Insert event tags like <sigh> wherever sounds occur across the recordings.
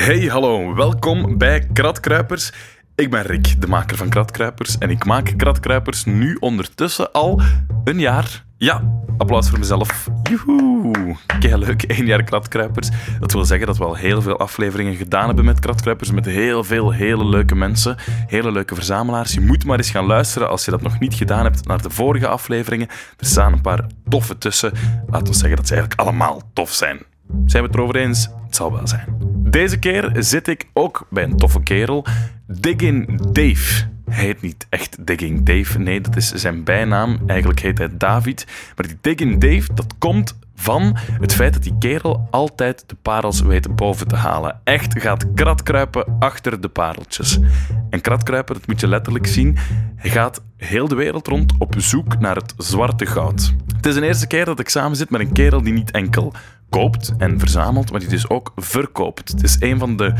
Hey, hallo, welkom bij Kratkruipers. Ik ben Rick, de maker van Kratkruipers, en ik maak Kratkruipers nu ondertussen al een jaar. Ja, applaus voor mezelf. Joehoe. Leuk, één jaar Kratkruipers. Dat wil zeggen dat we al heel veel afleveringen gedaan hebben met Kratkruipers, met heel veel hele leuke mensen, hele leuke verzamelaars. Je moet maar eens gaan luisteren als je dat nog niet gedaan hebt naar de vorige afleveringen. Er staan een paar toffe tussen. Laten we zeggen dat ze eigenlijk allemaal tof zijn. Zijn we het erover eens? Het zal wel zijn. Deze keer zit ik ook bij een toffe kerel, Diggin Dave. Hij heet niet echt Digging Dave, nee, dat is zijn bijnaam. Eigenlijk heet hij David. Maar die Digging Dave, dat komt van het feit dat die kerel altijd de parels weet boven te halen. Echt gaat kratkruipen achter de pareltjes. En kratkruipen, dat moet je letterlijk zien, hij gaat heel de wereld rond op zoek naar het zwarte goud. Het is de eerste keer dat ik samen zit met een kerel die niet enkel koopt en verzamelt, maar die dus ook verkoopt. Het is een van de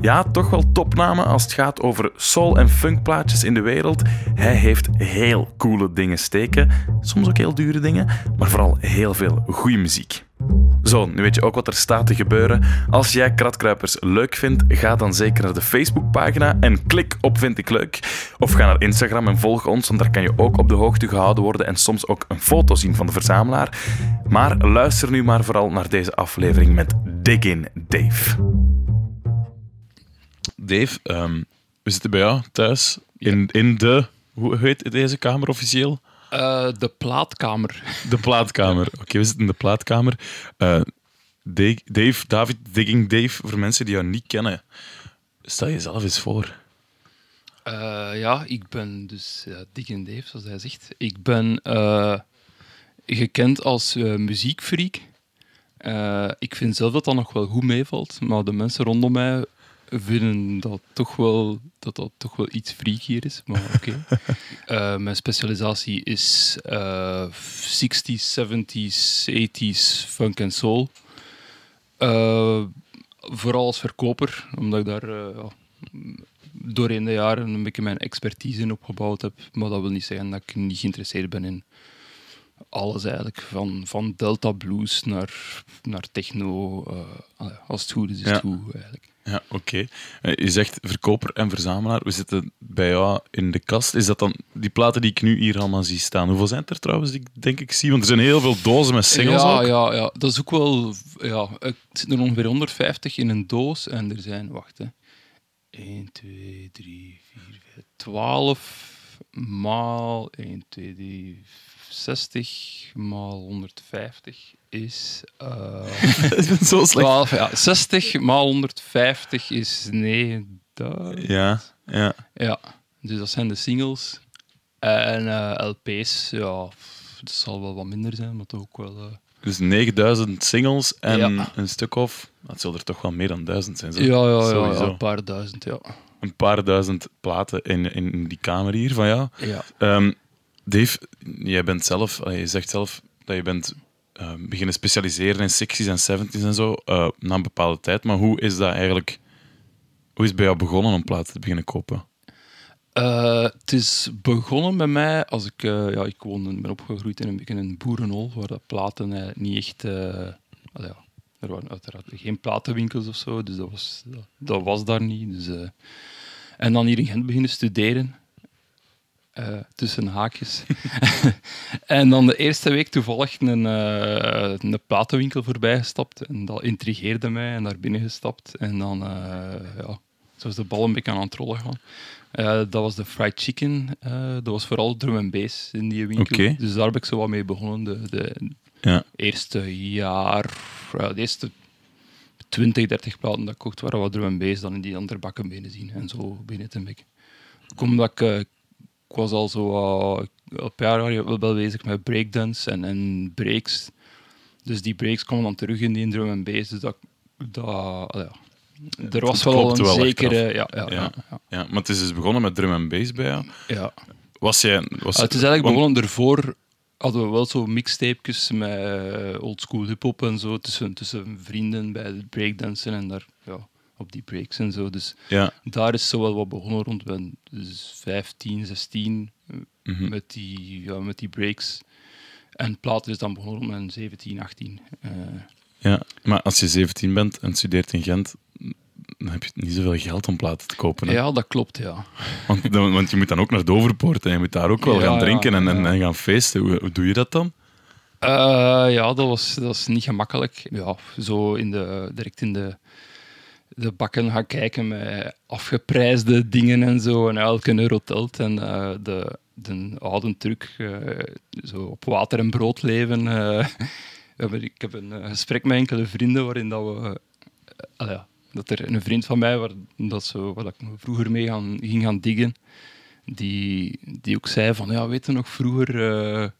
ja, toch wel topnamen als het gaat over soul- en funkplaatjes in de wereld. Hij heeft heel coole dingen steken. Soms ook heel dure dingen, maar vooral heel veel goede muziek. Zo, nu weet je ook wat er staat te gebeuren. Als jij Kratkruipers leuk vindt, ga dan zeker naar de Facebookpagina en klik op Vind ik leuk. Of ga naar Instagram en volg ons, want daar kan je ook op de hoogte gehouden worden en soms ook een foto zien van de verzamelaar. Maar luister nu maar vooral naar deze aflevering met Diggin Dave. Dave, ehm, we zitten bij jou thuis in, in de... Hoe heet deze kamer officieel? Uh, de plaatkamer. De plaatkamer. Oké, we zitten in de plaatkamer. Uh, Dave, David, Digging Dave, voor mensen die jou niet kennen. Stel jezelf eens voor. Uh, ja, ik ben dus Digging Dave, zoals hij zegt. Ik ben gekend als muziekfreak. ik vind zelf dat dat nog wel goed meevalt, maar de mensen rondom mij vinden dat toch wel, dat dat toch wel iets freakier is. Maar oké. uh, <laughs> mijn specialisatie is uh, 60s, 70s, 80s funk en soul. Uh, vooral als verkoper, omdat ik daar ja, doorheen de jaren een beetje mijn expertise in opgebouwd heb. Maar dat wil niet zeggen dat ik niet geïnteresseerd ben in alles eigenlijk. Van, van Delta Blues naar, naar techno. als het goed is, is het goed eigenlijk. Ja, oké. Eh, je zegt verkoper en verzamelaar. We zitten bij jou in de kast. Is dat dan die platen die ik nu hier allemaal zie staan? Hoeveel zijn er trouwens, die ik denk ik zie? Want er zijn heel veel dozen met singles ja, ook. Ja, ja, dat is ook wel... Ja, er ongeveer 150 in een doos. En er zijn, wacht hè. 1, 2, 3, 4, 5, 12 maal 1, 2, 3, 60 maal 150 is. <laughs> Uh, zo slecht. 12, ja, 60 maal 150 is 9000. Ja, ja. Ja, dus dat zijn de singles. En uh, LP's, ja, dat zal wel wat minder zijn, maar toch ook wel. Uh... Dus 9000 singles en ja. een stuk of. Dat zal er toch wel meer dan duizend zijn. Zo. Ja, ja, ja, ja, een paar duizend, ja. Een paar duizend platen in, in die kamer hier van jou. Ja. Um, Dave, jij bent zelf, je zegt zelf dat je bent uh, beginnen specialiseren in 60s en 70s en zo uh, na een bepaalde tijd. Maar hoe is dat eigenlijk? Hoe is het bij jou begonnen om platen te beginnen kopen? Uh, het is begonnen bij mij als ik, ja, ik woonde, ben opgegroeid in een, in een boerenhol waar de platen niet echt. er waren uiteraard geen platenwinkels of zo, dus dat was, dat, dat was daar niet. Dus, en dan hier in Gent beginnen studeren. Uh, tussen haakjes. <laughs> en dan de eerste week toevallig een, uh, een platenwinkel voorbij gestapt. En dat intrigeerde mij en daar binnen gestapt. En dan uh, ja, zo is de bal een beetje aan het rollen gaan. dat was de fried chicken. dat was vooral drum en bass in die winkel. Okay. Dus daar heb ik zo wat mee begonnen. De, de ja. eerste jaar, de eerste 20, 30 platen dat ik kocht, waren wat drum en bass. Dan in die andere bakken binnen zien en zo binnen het een beetje. Omdat ik ik was al zo uh, een paar jaar wel bezig met breakdance en, en breaks. Dus die breaks kwamen dan terug in die drum en bass. Dus dat, dat ja. Er was wel een wel zekere... Ja, ja, ja, ja, ja. Maar het is dus begonnen met drum en bass bij jou. Ja. Was jij... Was, uh, het is eigenlijk begonnen ervoor hadden we wel zo mixtapejes met uh, oldschool hip-hop en zo tussen, tussen vrienden bij het breakdansen en daar ja, op die breaks en zo. Dus ja. daar is zo wel wat begonnen rond ben dus 15, 16 mm -hmm. met, die, ja, met die breaks. En platen is dan begonnen rond mijn 17, 18. Uh, ja, maar als je 17 bent en studeert in Gent, dan heb je niet zoveel geld om platen te kopen. hè. Ja, dat klopt, ja. Want, dan- want je moet dan ook naar Doverpoort en je moet daar ook wel Ja, gaan drinken en, en, gaan feesten. Hoe, hoe doe je dat dan? Eh, ja, dat was, dat was niet gemakkelijk. Ja, zo in de, direct in de, de bakken gaan kijken met afgeprijsde dingen en zo. En elke euro telt. En eh, de, de oude truc, eh, zo op water en brood leven. eh, <laughs> ik heb een gesprek met enkele vrienden waarin dat we... dat er een vriend van mij, waar, dat zo, waar ik vroeger mee gaan, ging gaan diggen, die, die ook zei van, ja, weet je nog, vroeger...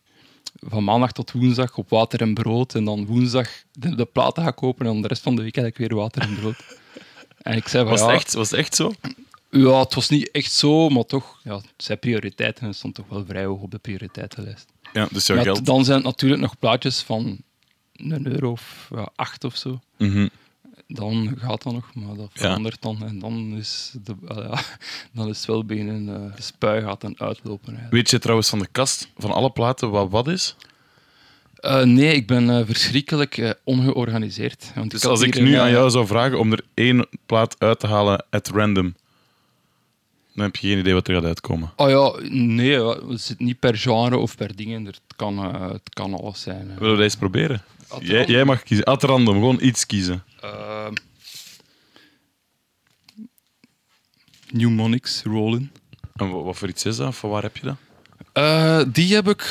van maandag tot woensdag op water en brood. En dan woensdag de, de platen gaan kopen en dan de rest van de week eigenlijk weer water en brood. <laughs> En ik zei van, Was, ja, het echt, was het echt zo? ja, het was niet echt zo, maar toch, ja, zijn prioriteiten en stond toch wel vrij hoog op de prioriteitenlijst. Ja, dus jouw geld. dan zijn het natuurlijk nog plaatjes van een euro of ja, acht of zo. Mhm. Dan gaat dat nog, maar dat Ja. verandert dan. En dan is, de, ja, <laughs> dan is het wel beginnen eh de spuigaten uitlopen. eigenlijk. Weet je trouwens van de kast van alle platen wat wat is? Eh, nee, ik ben eh, verschrikkelijk eh, ongeorganiseerd. Want Dus had als ik nu aan jou zou vragen om er één plaat uit te halen at random, dan heb je geen idee wat er gaat uitkomen. Oh ja, nee, het zit niet per genre of per dingen. Het kan, het kan alles zijn. Willen we dat eens proberen? Jij, mag kiezen. At random, gewoon iets kiezen. Ehm, Mnemonics Rolling. En wat, voor iets is dat? Van waar heb je dat? Die heb ik,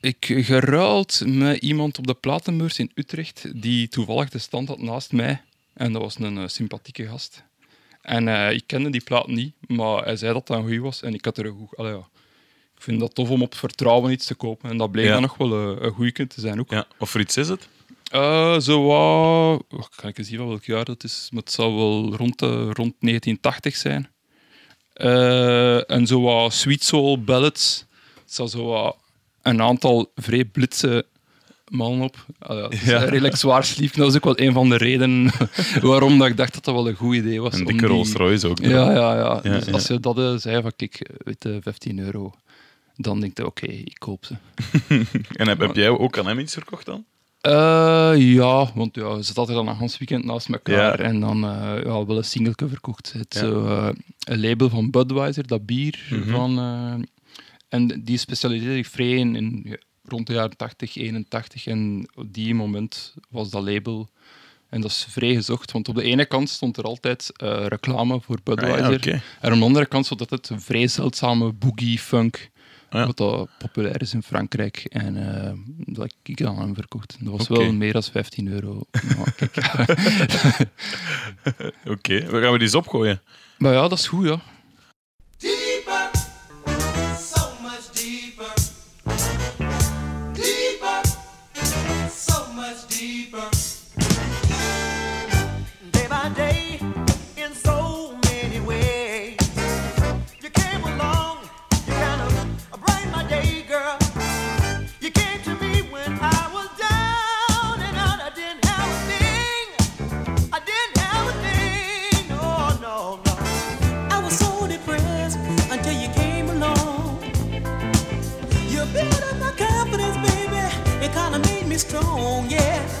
ik geruild met iemand op de platenbeurs in Utrecht, die toevallig de stand had naast mij. En dat was een eh, sympathieke gast. En eh, ik kende die plaat niet, maar hij zei dat dat een goeie was. En ik had er een goed... Allee, ja. Ik vind dat tof om op vertrouwen iets te kopen. En dat bleek Ja. dan nog wel een, een goeie te zijn ook. Ja, wat voor iets is het? Zo wat... Kan ik eens zien van welk jaar dat is? Maar het zal wel rond, de, rond 1980 zijn. En zo wat sweet soul ballads. Het zal zo wat een aantal vrij blitse mannen op. Ah ja, is Ja. redelijk zwaar slief. Dat was ook wel een van de redenen <laughs> waarom dat ik dacht dat dat wel een goed idee was. Een om dikke die- Rolls Royce ook. Ja, ja, ja. Ja, dus als je dat eh, zei van, kijk, weet je, 15 euro, dan denk je, oké, ik koop ze. <laughs> En heb, heb jij ook aan hem iets verkocht dan? Eh, ja, want ja, ze zaten dan een gans weekend naast elkaar en dan eh ja, wel een singeltje verkocht. Het zo, eh, een label van Budweiser, dat bier. Mhm. van, eh, en die specialiseerde zich vrij in, in ja, rond de jaren 80, 81. En op die moment was dat label... En dat is vrij gezocht, want op de ene kant stond er altijd eh, reclame voor Ah, Budweiser. ja, oké. En aan de andere kant stond altijd een vrij zeldzame boogie-funk. Ah, ja. Wat dat populair is in Frankrijk. En eh, dat ik dan aan hem verkocht. Dat was wel meer dan 15 euro. <laughs> Kijk. Oké, we gaan we die eens opgooien. maar ja, dat is goed, ja. Strong, yeah.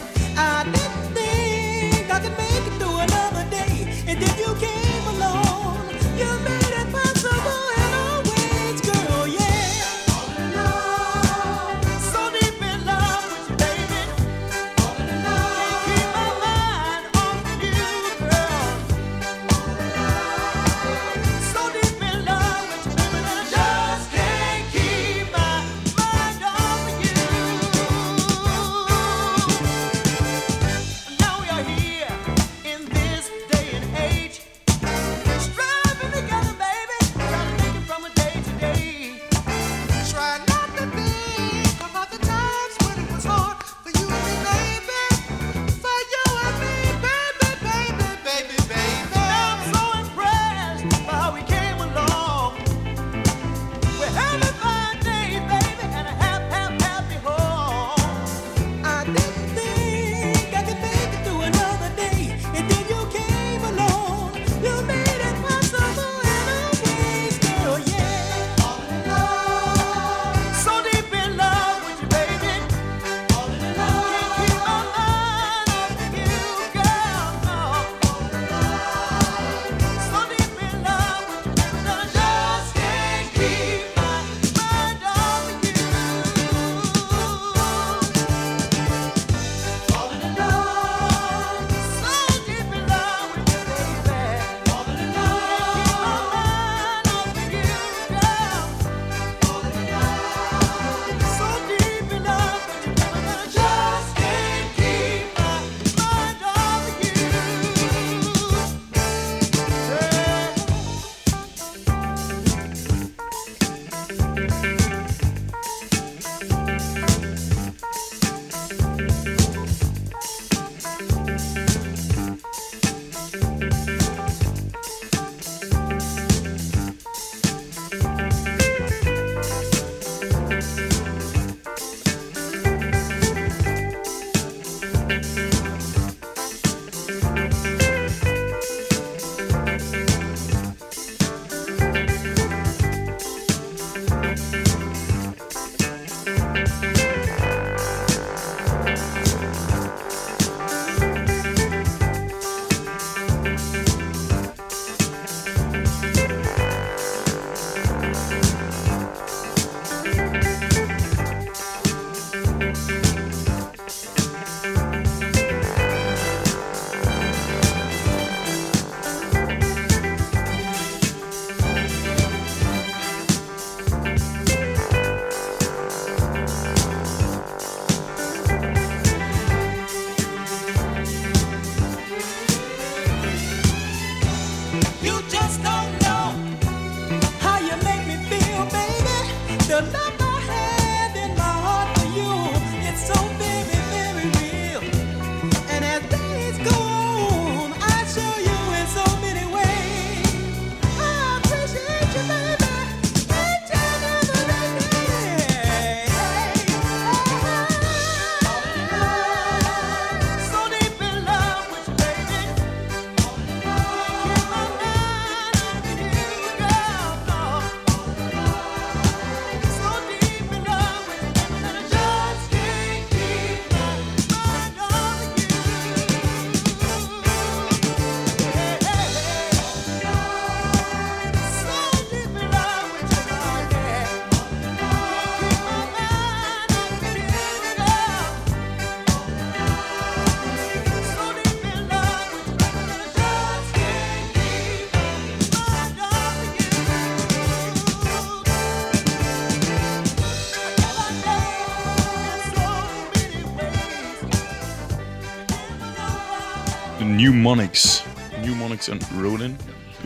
Mnemonics. Mnemonics en Ronin.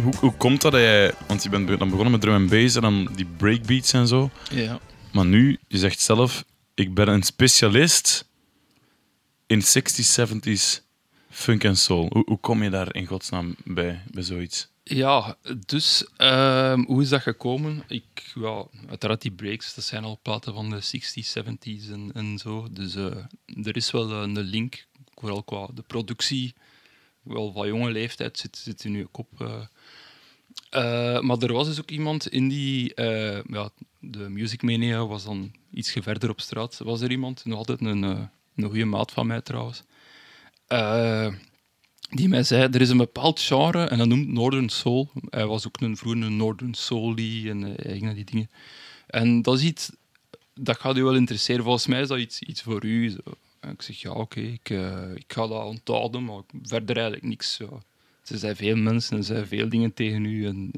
Hoe, hoe komt dat dat jij... Want je bent be- dan begonnen met drum and bass en dan die breakbeats en zo. Ja. Maar nu, je zegt zelf, ik ben een specialist in 60s, 70s funk en soul. Hoe, hoe kom je daar in godsnaam bij, bij zoiets? Ja, dus ehm, hoe is dat gekomen? Ik, ja, uiteraard die breaks, dat zijn al platen van de 60s, 70s en, en zo. Dus eh, er is wel een link, vooral qua de productie. Wel van jonge leeftijd zit, zit in je kop. maar er was dus ook iemand in die... eh, ja, de Music Mania was dan ietsje verder op straat. Was er iemand, nog altijd een, eh, een goede maat van mij trouwens. Eh, die mij zei, er is een bepaald genre en dat noemt Northern Soul. Hij was ook een, vroeger een Northern Soulie en eh, eigen die dingen. En dat is iets, dat gaat u wel interesseren. Volgens mij is dat iets, iets voor u. Zo. En ik zeg, ja, oké, ik, eh, ik ga dat onthouden, maar verder eigenlijk niks. Ja. Er zijn veel mensen, er zijn veel dingen tegen u en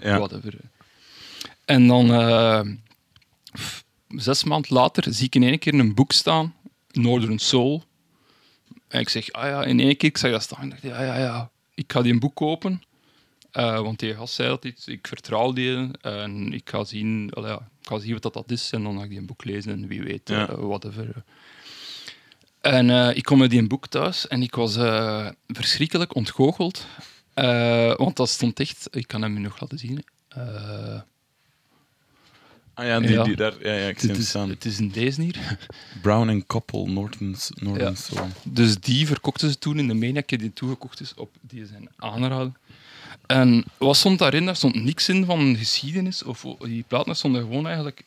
ja, whatever. En dan, eh, zes maanden later, zie ik in één keer een boek staan, Northern Soul. En ik zeg, ah ja, in één keer, ik zag dat staan. Ik dacht, ja, ja, ja, ik ga die een boek kopen. Eh, want die gast zei dat iets, ik vertrouw die en ik ga zien, ja, ik ga zien wat dat, dat is. En dan ga ik die een boek lezen en wie weet, Ja. eh, whatever. En eh, ik kom met die een boek thuis en ik was eh, verschrikkelijk ontgoocheld. Eh, want dat stond echt, ik kan hem nu nog laten zien. Ah ja, die, Ja. die daar... Ja, ja, ik zie het, is, staan. het is in deze hier. <laughs> Brown and Koppel, Ja. Soul. Dus die verkochten ze toen in de Mania. Ik heb die toegekocht is op die zijn aanraden. En wat stond daarin? Daar stond niks in van geschiedenis. Of die platen stonden gewoon eigenlijk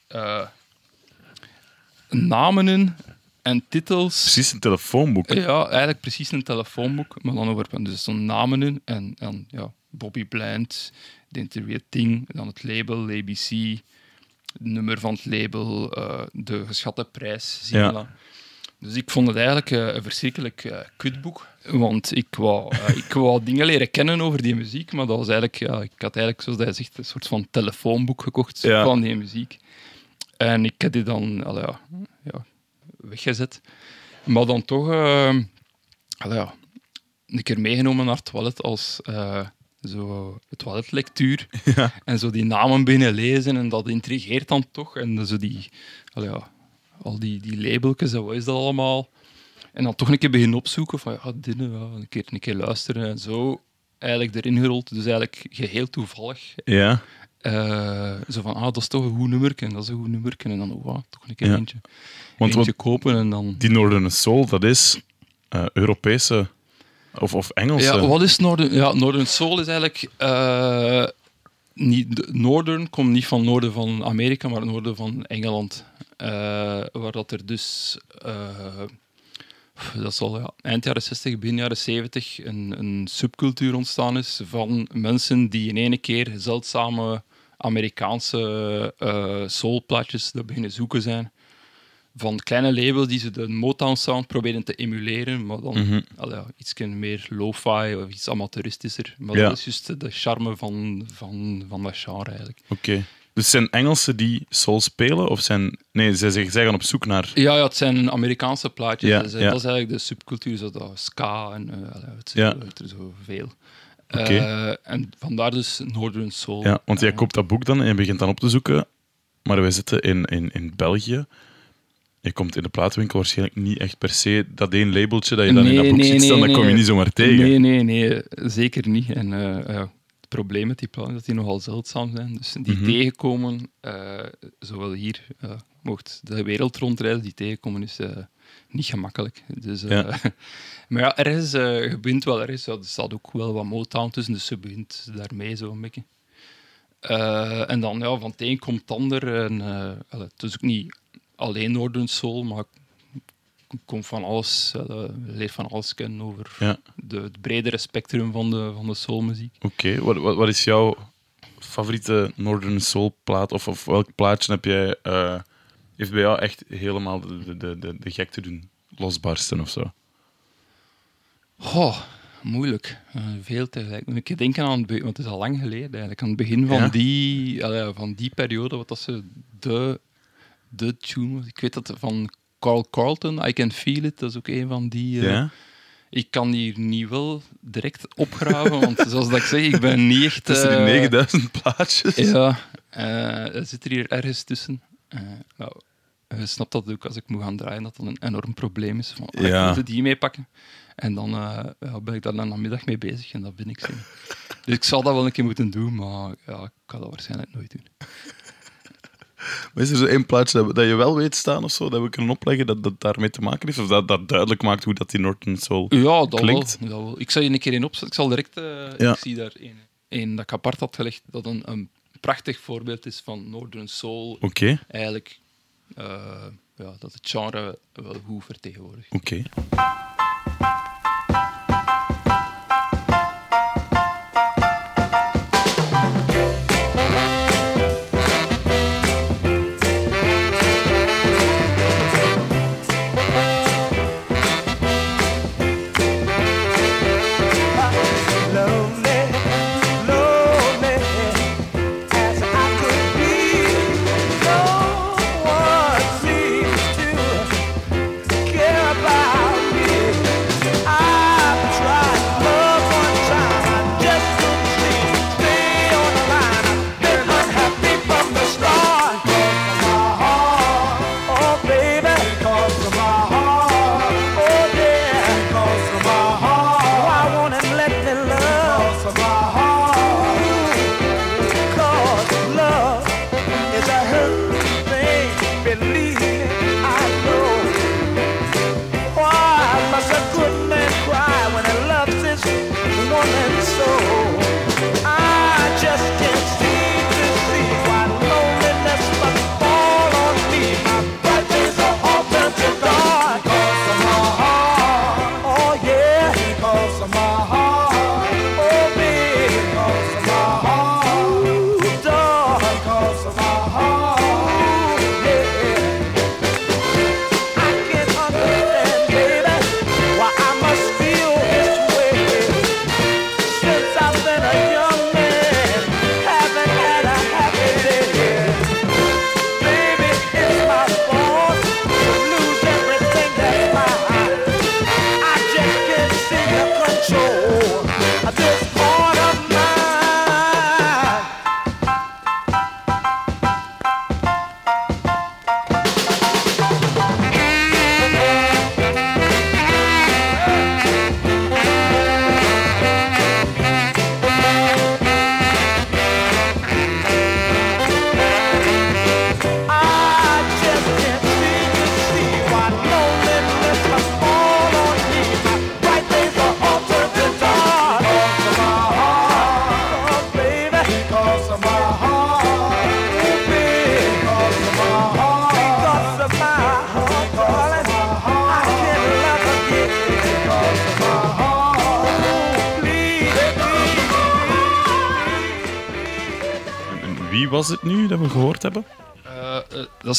namen in en titels. Precies een telefoonboek. Ja, eigenlijk precies een telefoonboek, maar dan over. Dus stonden namen in en, en ja, Bobby Bland, The Interior Thing, dan het label, ABC, het nummer van het label, eh, de geschatte prijs. je Ja. Dus ik vond het eigenlijk eh, een verschrikkelijk eh kutboek. Want ik wou, <laughs> ik wou dingen leren kennen over die muziek, maar dat was eigenlijk, ja, ik had eigenlijk, zoals hij zegt, een soort van telefoonboek gekocht Ja. van die muziek. En ik heb die dan ja, ja, weggezet. Maar dan toch allee, ja, een keer meegenomen naar het toilet als eh, zo toiletlectuur. <laughs> En zo die namen binnen lezen en dat intrigeert dan toch. En zo die, ja, al die, die labeltjes en wat is dat allemaal. En dan toch een keer beginnen opzoeken van ja, dit, ja, een, keer, een keer luisteren en zo. Eigenlijk erin gerold. Dus eigenlijk geheel toevallig. Ja. Eh, zo van, ah, dat is toch een goed nummer dat is een goed nummer En dan, oh, wow, toch een keer Ja. eentje, Want eentje kopen en dan... die Northern Soul, dat is eh, Europese of, of Engelse. Ja, wat is Northern? Ja, Northern Soul is eigenlijk... eh, niet, Northern komt niet van noorden van Amerika, maar noorden van Engeland. Waar dat er dus... dat zal ja, eind jaren 60, begin jaren 70 een, een subcultuur ontstaan is van mensen die in ene keer zeldzame Amerikaanse eh soulplaatjes daar beginnen zoeken zijn. Van kleine labels die ze de Motown sound proberen te emuleren, maar dan allee, ja, iets meer lo-fi of iets amateuristischer. Maar Ja. dat is juist de charme van, van, van dat genre eigenlijk. Oké. Dus zijn Engelsen die soul spelen? Of zijn... Nee, zij, zij gaan op zoek naar... Ja, ja, het zijn Amerikaanse plaatjes. Ja, ja. Dat is eigenlijk de subcultuur, zo dat ska en allee, het Ja. er zoveel. Oké. Eh, en vandaar dus Northern Soul. Ja, want jij Eh, koopt dat boek dan en je begint dan op te zoeken. Maar wij zitten in, in, in België. Je komt in de platenwinkel waarschijnlijk niet echt per se dat één labeltje dat je dan in dat Nee, boek nee, ziet nee, staan, dat kom je nee. niet zomaar tegen. Nee, nee, nee, zeker niet. En ja, het probleem met die platen is dat die nogal zeldzaam zijn. Dus die Mhm. tegenkomen, zowel hier, mocht de wereld rondreizen, die tegenkomen is niet gemakkelijk. Dus, eh, <laughs> maar ja, ergens, eh je begint wel ergens, ja, er staat ook wel wat Motown tussen, dus je begint daarmee zo een beetje. Eh, en dan, ja, van het een komt het ander. En, het is ook niet alleen Northern Soul, maar ik kom van alles, uh, leer van alles kennen over Ja. de, het bredere spectrum van de, van de soulmuziek. Oké, wat, wat, wat is jouw favoriete Northern Soul plaat? Of, of welk plaatje heb jij, heeft bij jou echt helemaal de, de, de, de, de gekte doen losbarsten of zo? Oh, moeilijk. Eh, veel tegelijk. Moet ik denken aan het want het is al lang geleden eigenlijk. Aan het begin van, Ja? die, allee, van die periode, wat dat ze de, de tune was. Ik weet dat van Carl Carlton, I Can Feel It, dat is ook een van die. eh, ja? Ik kan hier niet wel direct opgraven, want <laughs> zoals dat ik zeg, ik ben niet echt... Tussen die eh, 9000 plaatjes. Ja, eh er zit er hier ergens tussen. Eh, nou, je snapt dat ook als ik moet gaan draaien, dat dat een enorm probleem is. Van, ah, Ja. Ik moet die meepakken. En dan eh, ja, ben ik daar dan namiddag mee bezig en dat vind ik zin. <laughs> Dus ik zal dat wel een keer moeten doen, maar ja, ik kan dat waarschijnlijk nooit doen. Maar is er zo één plaatje dat, dat je wel weet staan of zo, dat we kunnen opleggen dat dat daarmee te maken heeft? Of dat, dat duidelijk maakt hoe dat die Northern Soul... Ja, dat Klinkt. wel, dat wel. Ik zal je een keer in opzetten. Ik zal direct... eh, Ja. Ik zie daar één, één dat ik apart had gelegd, dat een, een prachtig voorbeeld is van Northern Soul. Oké, Eigenlijk, eh, ja, dat het genre wel goed vertegenwoordigt. oké.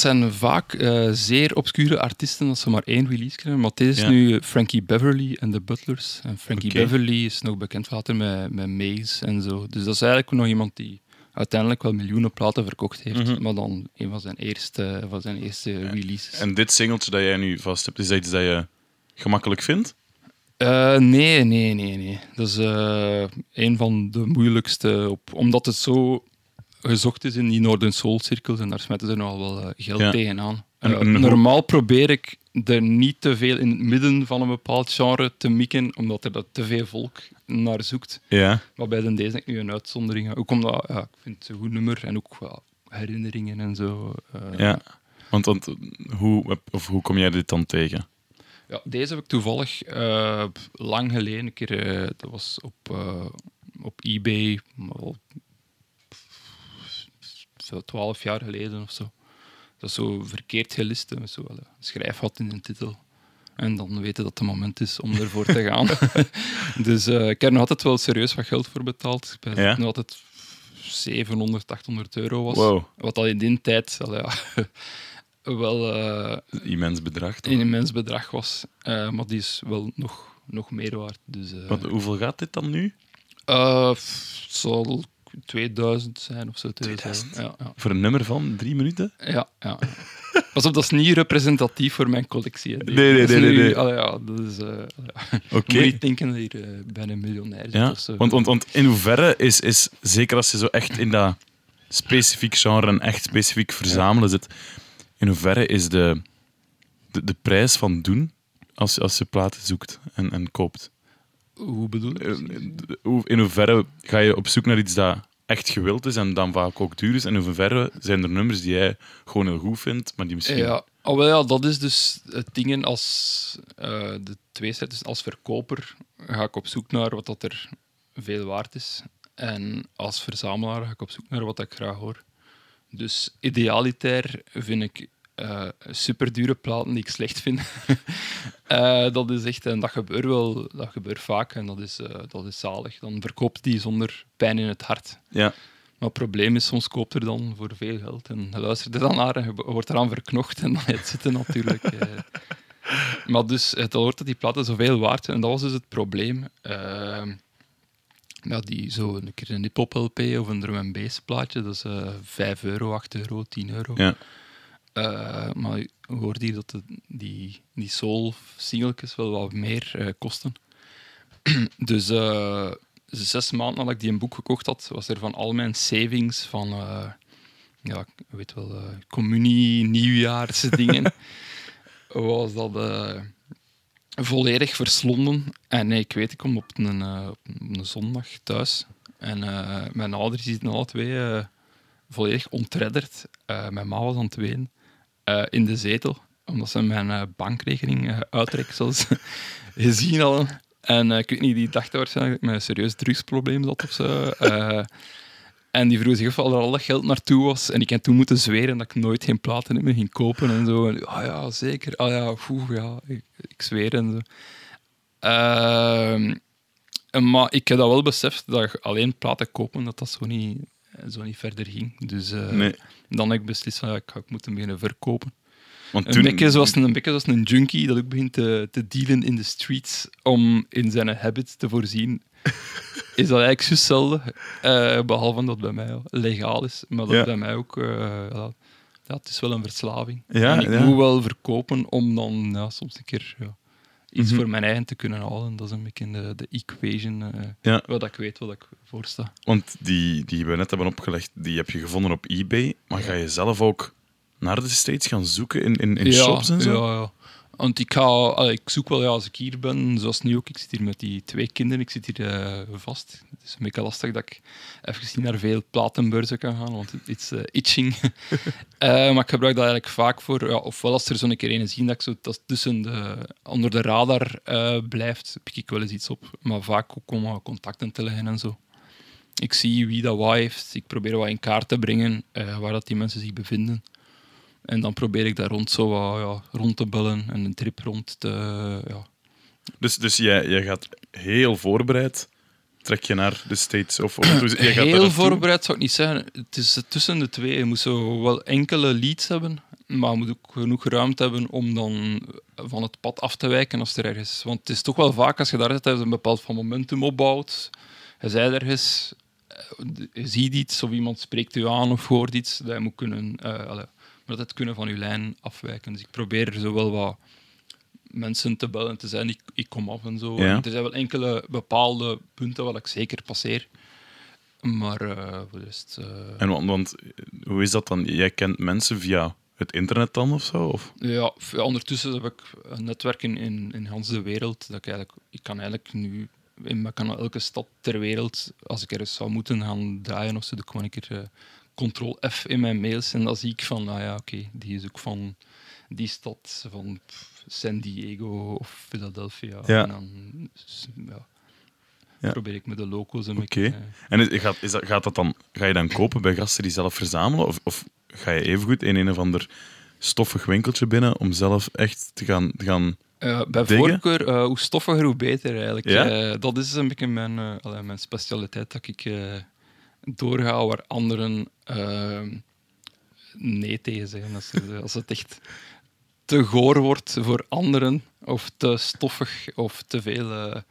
Zijn vaak eh, zeer obscure artiesten dat ze maar één release krijgen. Maar deze is Ja. nu Frankie Beverly en de Butlers. En Frankie. Beverly is nog bekend later met, met Maze en zo. Dus dat is eigenlijk nog iemand die uiteindelijk wel miljoenen platen verkocht heeft. Mhm. Maar dan een van zijn eerste, van zijn eerste releases. En dit singeltje dat jij nu vast hebt, is dat iets dat je gemakkelijk vindt? Eh, nee, nee, nee, nee. Dat is eh, een van de moeilijkste. Op, omdat het zo gezocht is in die Northern Soul cirkels en daar smetten ze nogal wel eh, geld Ja. tegenaan. En- Eh, en normaal probeer ik er niet te veel in het midden van een bepaald genre te mikken, omdat er dat te veel volk naar zoekt. Ja. Maar bij de deze denk ik nu een uitzondering. Ook omdat ja, ik vind het een goed nummer en ook wel herinneringen en zo. eh, ja. Want, want hoe, of hoe kom jij dit dan tegen? Ja, deze heb ik toevallig lang geleden een keer. dat was op, op eBay, zo twaalf jaar geleden of zo. Dat is zo verkeerd gelist, met zo wel een in een titel. En dan weten dat het moment is om ervoor te gaan. <laughs> dus eh, ik heb er nog altijd wel serieus wat geld voor betaald. Ik ben Ja? nog altijd 700, 800 euro was. Wow. Wat dat in die tijd al, ja, <laughs> wel eh, Immens bedrag. toch? een immens bedrag was. Eh, maar die is wel nog, nog meer waard. Dus, Wat, hoeveel gaat dit dan nu? zal 2000 zijn of zo. 2000? Ja, ja. Voor een nummer van drie minuten? ja, ja. Pas op, dat is niet representatief voor mijn collectie. hè. Nee, nee, nee, nee, allee, ja, dat is... eh. Je moet niet denken dat hier eh, bij een miljonair zit Ja, of zo. want, want, want in hoeverre is, is, zeker als je zo echt in dat specifiek genre en echt specifiek verzamelen zit, in hoeverre is de, de, de prijs van doen als, je- als je platen zoekt en, en koopt? Hoe bedoel je? Eh, In hoeverre ga je op zoek naar iets dat echt gewild is en dan vaak ook duur is? En in hoeverre zijn er nummers die jij gewoon heel goed vindt, maar die misschien... Ja, oh, ja, dat is dus het ding als eh, de twee dus als verkoper ga ik op zoek naar wat dat er veel waard is. En als verzamelaar ga ik op zoek naar wat ik graag hoor. Dus idealitair vind ik eh super dure platen die ik slecht vind. <laughs> Eh, dat is echt, en dat gebeurt wel, dat gebeurt vaak en dat is, eh, dat is zalig. Dan verkoopt die zonder pijn in het hart. Ja. Maar het probleem is, soms koopt er dan voor veel geld en je luistert er dan naar en je wordt eraan verknocht en dan het zitten natuurlijk. eh. <laughs> Maar dus, het hoort dat die platen zoveel waard zijn en dat was dus het probleem. Eh, ja, die, zo een keer een hip-hop LP of een drum and bass plaatje, dat is eh 5 euro, 8 euro, 10 euro. Ja. Eh, maar je hoort hier dat de, die, die soul singeltjes wel wat meer eh, kosten. <clears throat> dus eh, zes maanden nadat ik die een boek gekocht had, was er van al mijn savings van, ja, ik weet wel, communie, nieuwjaarsdingen, <laughs> was dat volledig verslonden. En nee, ik weet, ik kom op een, op een zondag thuis en mijn ouders zitten alle twee volledig ontredderd. Mijn ma was aan het wenen eh, in de zetel, omdat ze mijn eh, bankrekening eh ze gezien hadden. En ik weet niet, die dachten waarschijnlijk dat ik met een serieus drugsprobleem zat of zo. En die vroeg zich af waar al dat geld naartoe was. En ik heb toen moeten zweren dat ik nooit geen platen meer ging kopen en zo. En, ah ja, zeker. Ah ja, ja, ik, ik zweer en zo. Ehm, maar ik heb dat wel beseft dat je alleen platen kopen, dat dat zo niet, zo niet verder ging. Dus eh, Nee. dan heb ik beslist van ja, ik ga ik moeten beginnen verkopen. Want Een toen... beetje, zoals een, een beetje zoals een junkie dat ook begint te, te dealen in de streets om in zijn habit te voorzien. Is dat eigenlijk juist hetzelfde, eh, behalve dat het bij mij legaal is, maar dat Ja. bij mij ook, ja, ja, het is wel een verslaving. Ja, en ik moet wel verkopen om dan ja, soms een keer iets Mhm. voor mijn eigen te kunnen halen. Dat is een beetje de, de equation, eh Ja. wat ik weet wat ik voor sta. Want die, die we net hebben opgelegd, die heb je gevonden op eBay. Maar ga je zelf ook naar de States gaan zoeken in, in, in shops en zo? Ja, ja. Want ik, ga, ik zoek wel ja, als ik hier ben, zoals nu ook. Ik zit hier met die twee kinderen, ik zit hier eh, vast. Het is een beetje lastig dat ik even naar veel platenbeurzen kan gaan, want het is eh, itching. <laughs> Eh, maar ik gebruik dat eigenlijk vaak voor, ja, ofwel als er zo'n keer een zien dat ik zo dat tussen de, onder de radar blijft, pik ik wel eens iets op. Maar vaak ook om contacten te leggen en zo. Ik zie wie dat wat heeft, ik probeer wat in kaart te brengen waar dat die mensen zich bevinden. En dan probeer ik daar rond zo wat, ja, rond te bellen en een trip rond te... Ja. Dus, dus jij, jij gaat heel voorbereid, trek je naar de States? Of, of dus jij gaat Heel voorbereid zou ik niet zeggen. Het is tussen de twee. Je moet zo wel enkele leads hebben, maar je moet ook genoeg ruimte hebben om dan van het pad af te wijken als er ergens... Want het is toch wel vaak, als je daar zit, dat je een bepaald van momentum opbouwt. Je zei ergens, eh, je ziet iets of iemand spreekt u aan of hoort iets, dat je moet kunnen... eh maar dat kunnen van je lijn afwijken. Dus ik probeer er zo wel wat mensen te bellen en te zeggen, ik, ik kom af en zo. Ja. En er zijn wel enkele bepaalde punten waar ik zeker passeer. Maar eh, eh, En want, want hoe is dat dan? Jij kent mensen via het internet dan of zo? Of? ja, ondertussen heb ik een netwerk in, in, in Hans de wereld. Dat ik, eigenlijk, ik kan eigenlijk nu in ik kan elke stad ter wereld, als ik ergens zou moeten gaan draaien of zo, ik gewoon een keer eh, ctrl-F in mijn mails. En dan zie ik van, nou ja, oké, die is ook van die stad, van San Diego of Philadelphia. Ja. En dan ja, Ja. probeer ik met de locals een Oké. beetje... eh, En is, gaat, is dat, gaat dat dan, ga je dan kopen bij gasten die zelf verzamelen? Of, of ga je evengoed in een of ander stoffig winkeltje binnen om zelf echt te gaan... Te gaan Eh, bij Dingen? voorkeur, eh, hoe stoffiger, hoe beter eigenlijk. Ja? Dat is een beetje mijn, allee, mijn specialiteit, dat ik doorga waar anderen eh, nee tegen zeggen. Als, er- als het echt te goor wordt voor anderen, of te stoffig, of te veel eh,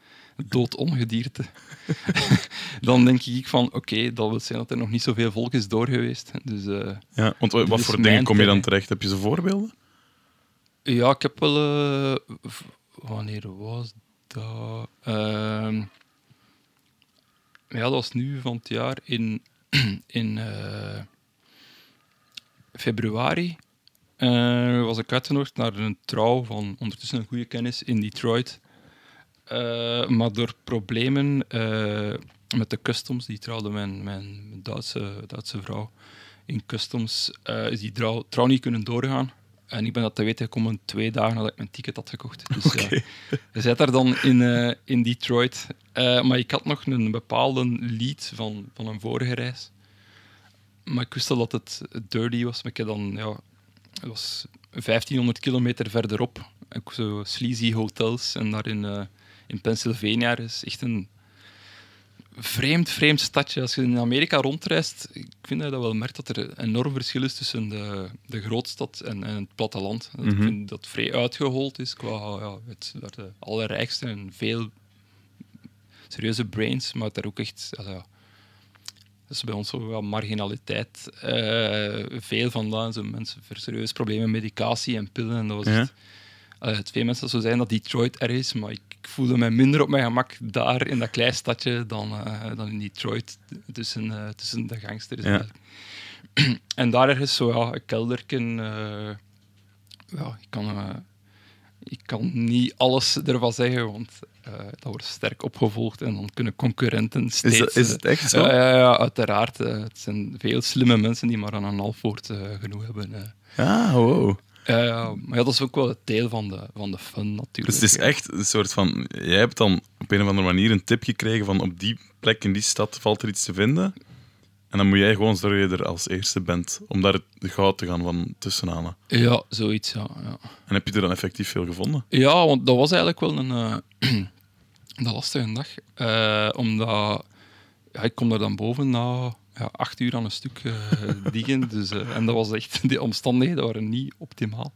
doodongedierte. <laughs> dan denk ik van, oké, dat wil zijn dat er nog niet zoveel volk is door geweest. Dus eh, Ja, want wat voor dingen kom je dan terecht? Heb je ze voorbeelden? ja, ik heb wel... eh, wanneer was dat? Ja, dat was nu van het jaar in, <clears throat> in eh, februari. eh, was ik uitgenodigd naar een trouw van ondertussen een goede kennis in Detroit. Eh, maar door problemen met de customs, die trouwde mijn, mijn Duitse, Duitse vrouw in customs, is die trouw, trouw niet kunnen doorgaan. En ik ben dat te weten gekomen twee dagen nadat ik mijn ticket had gekocht. Dus ja, Oké. je zit daar dan in, eh, in Detroit. Eh, maar ik had nog een bepaalde lead van, van een vorige reis. Maar ik wist al dat het dirty was. Maar ik dan, ja, het was 1500 kilometer verderop. Ik zo sleazy hotels. En daar in, eh, in Pennsylvania is echt een vreemd, vreemd stadje. Als je in Amerika rondreist, ik vind dat je dat wel merkt dat er een enorm verschil is tussen de, de grootstad en, en het platteland. Dat Ik Mhm. vind dat vrij uitgehold is qua ja, het, de allerrijkste en veel serieuze brains, maar daar ook echt... ja, dat is bij ons zo wat marginaliteit. eh, veel vandaan, zo mensen voor serieuze problemen, medicatie en pillen. En dat was Ja. het veel mensen zo zijn dat Detroit er is, maar ik, ik voelde mij minder op mijn gemak daar in dat klein stadje dan, eh, dan in Detroit tussen, eh, tussen de gangsters. Ja. <clears throat> En daar ergens zo ja, een kelderken. eh, ja, ik kan, ik kan niet alles ervan zeggen, want dat wordt sterk opgevolgd en dan kunnen concurrenten steeds... Is, dat, is het echt zo? ja, ja, ja, uiteraard. het zijn veel slimme mensen die maar aan een half woord genoeg hebben. Ah, wow. Ja, ja, maar ja, dat is ook wel het deel van de, van de fun natuurlijk. Dus het is echt een soort van... Jij hebt dan op een of andere manier een tip gekregen van op die plek in die stad valt er iets te vinden. En dan moet jij gewoon zorgen dat je er als eerste bent om daar de goud te gaan van tussenhalen. Ja, zoiets, ja. ja. En heb je er dan effectief veel gevonden? Ja, want dat was eigenlijk wel een, eh, <clears throat> een lastige dag. Eh, omdat ja, ik kom er dan boven na ja, acht uur aan een stuk <laughs> diggen. Dus, eh, en dat was echt, <laughs> die omstandigheden waren niet optimaal.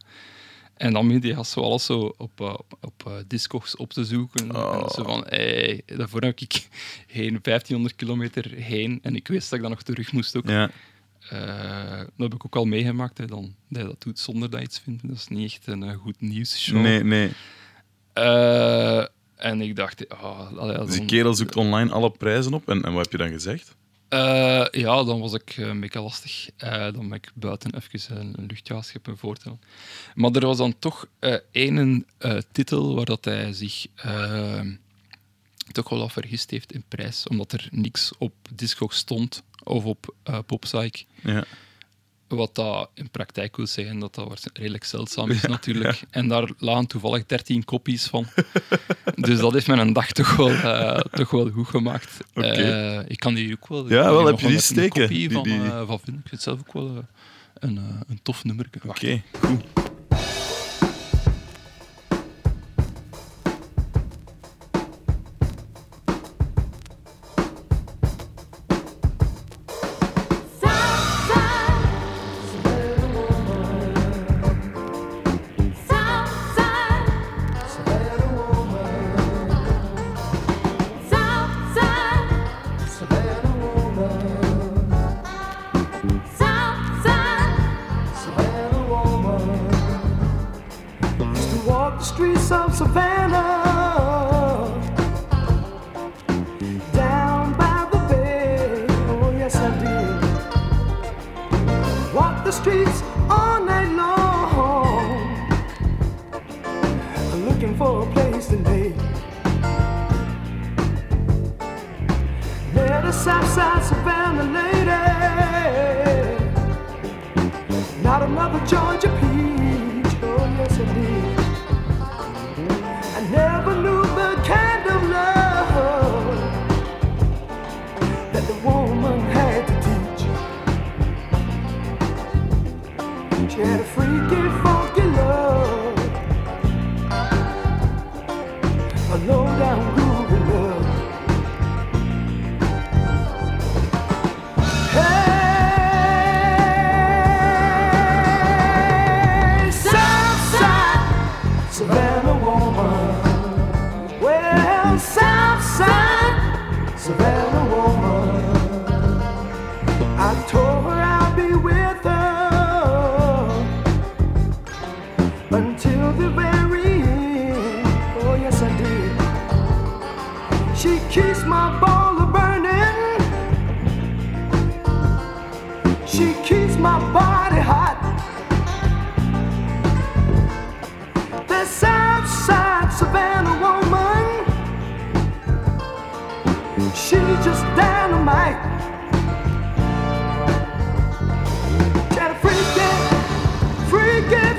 En dan begint je zo alles zo op, eh, op, Discogs op te zoeken. Oh. En zo van, hey, daarvoor heb ik <laughs> heen 1500 kilometer heen. En ik wist dat ik dan nog terug moest ook. Ja. Dat heb ik ook al meegemaakt, hè, dan, dat je dat doet zonder dat je iets vindt. Dat is niet echt een goed nieuwsshow. Nee, nee. Eh, en ik dacht, ah, allee, Dus die kerel zoekt online alle prijzen op. En, en wat heb je dan gezegd? Eh, ja, dan was ik eh, een beetje lastig. Eh, dan ben ik buiten even een, een luchtjaas hebben voortellen. Maar er was dan toch één titel waar dat hij zich toch wel wat vergist heeft in prijs. Omdat er niks op Discogs stond of op Popsych. Ja. Wat dat in praktijk wil zeggen dat dat redelijk zeldzaam is natuurlijk. En daar lagen toevallig 13 kopies van. <laughs> dus dat heeft mijn dag toch wel, eh, toch wel goed gemaakt. Eh, ik kan die ook wel... Ja, wel, heb je die een- steken? Een kopie Die- van, eh, van vinden. Ik vind het zelf ook wel een, een tof nummer. Oké, goed.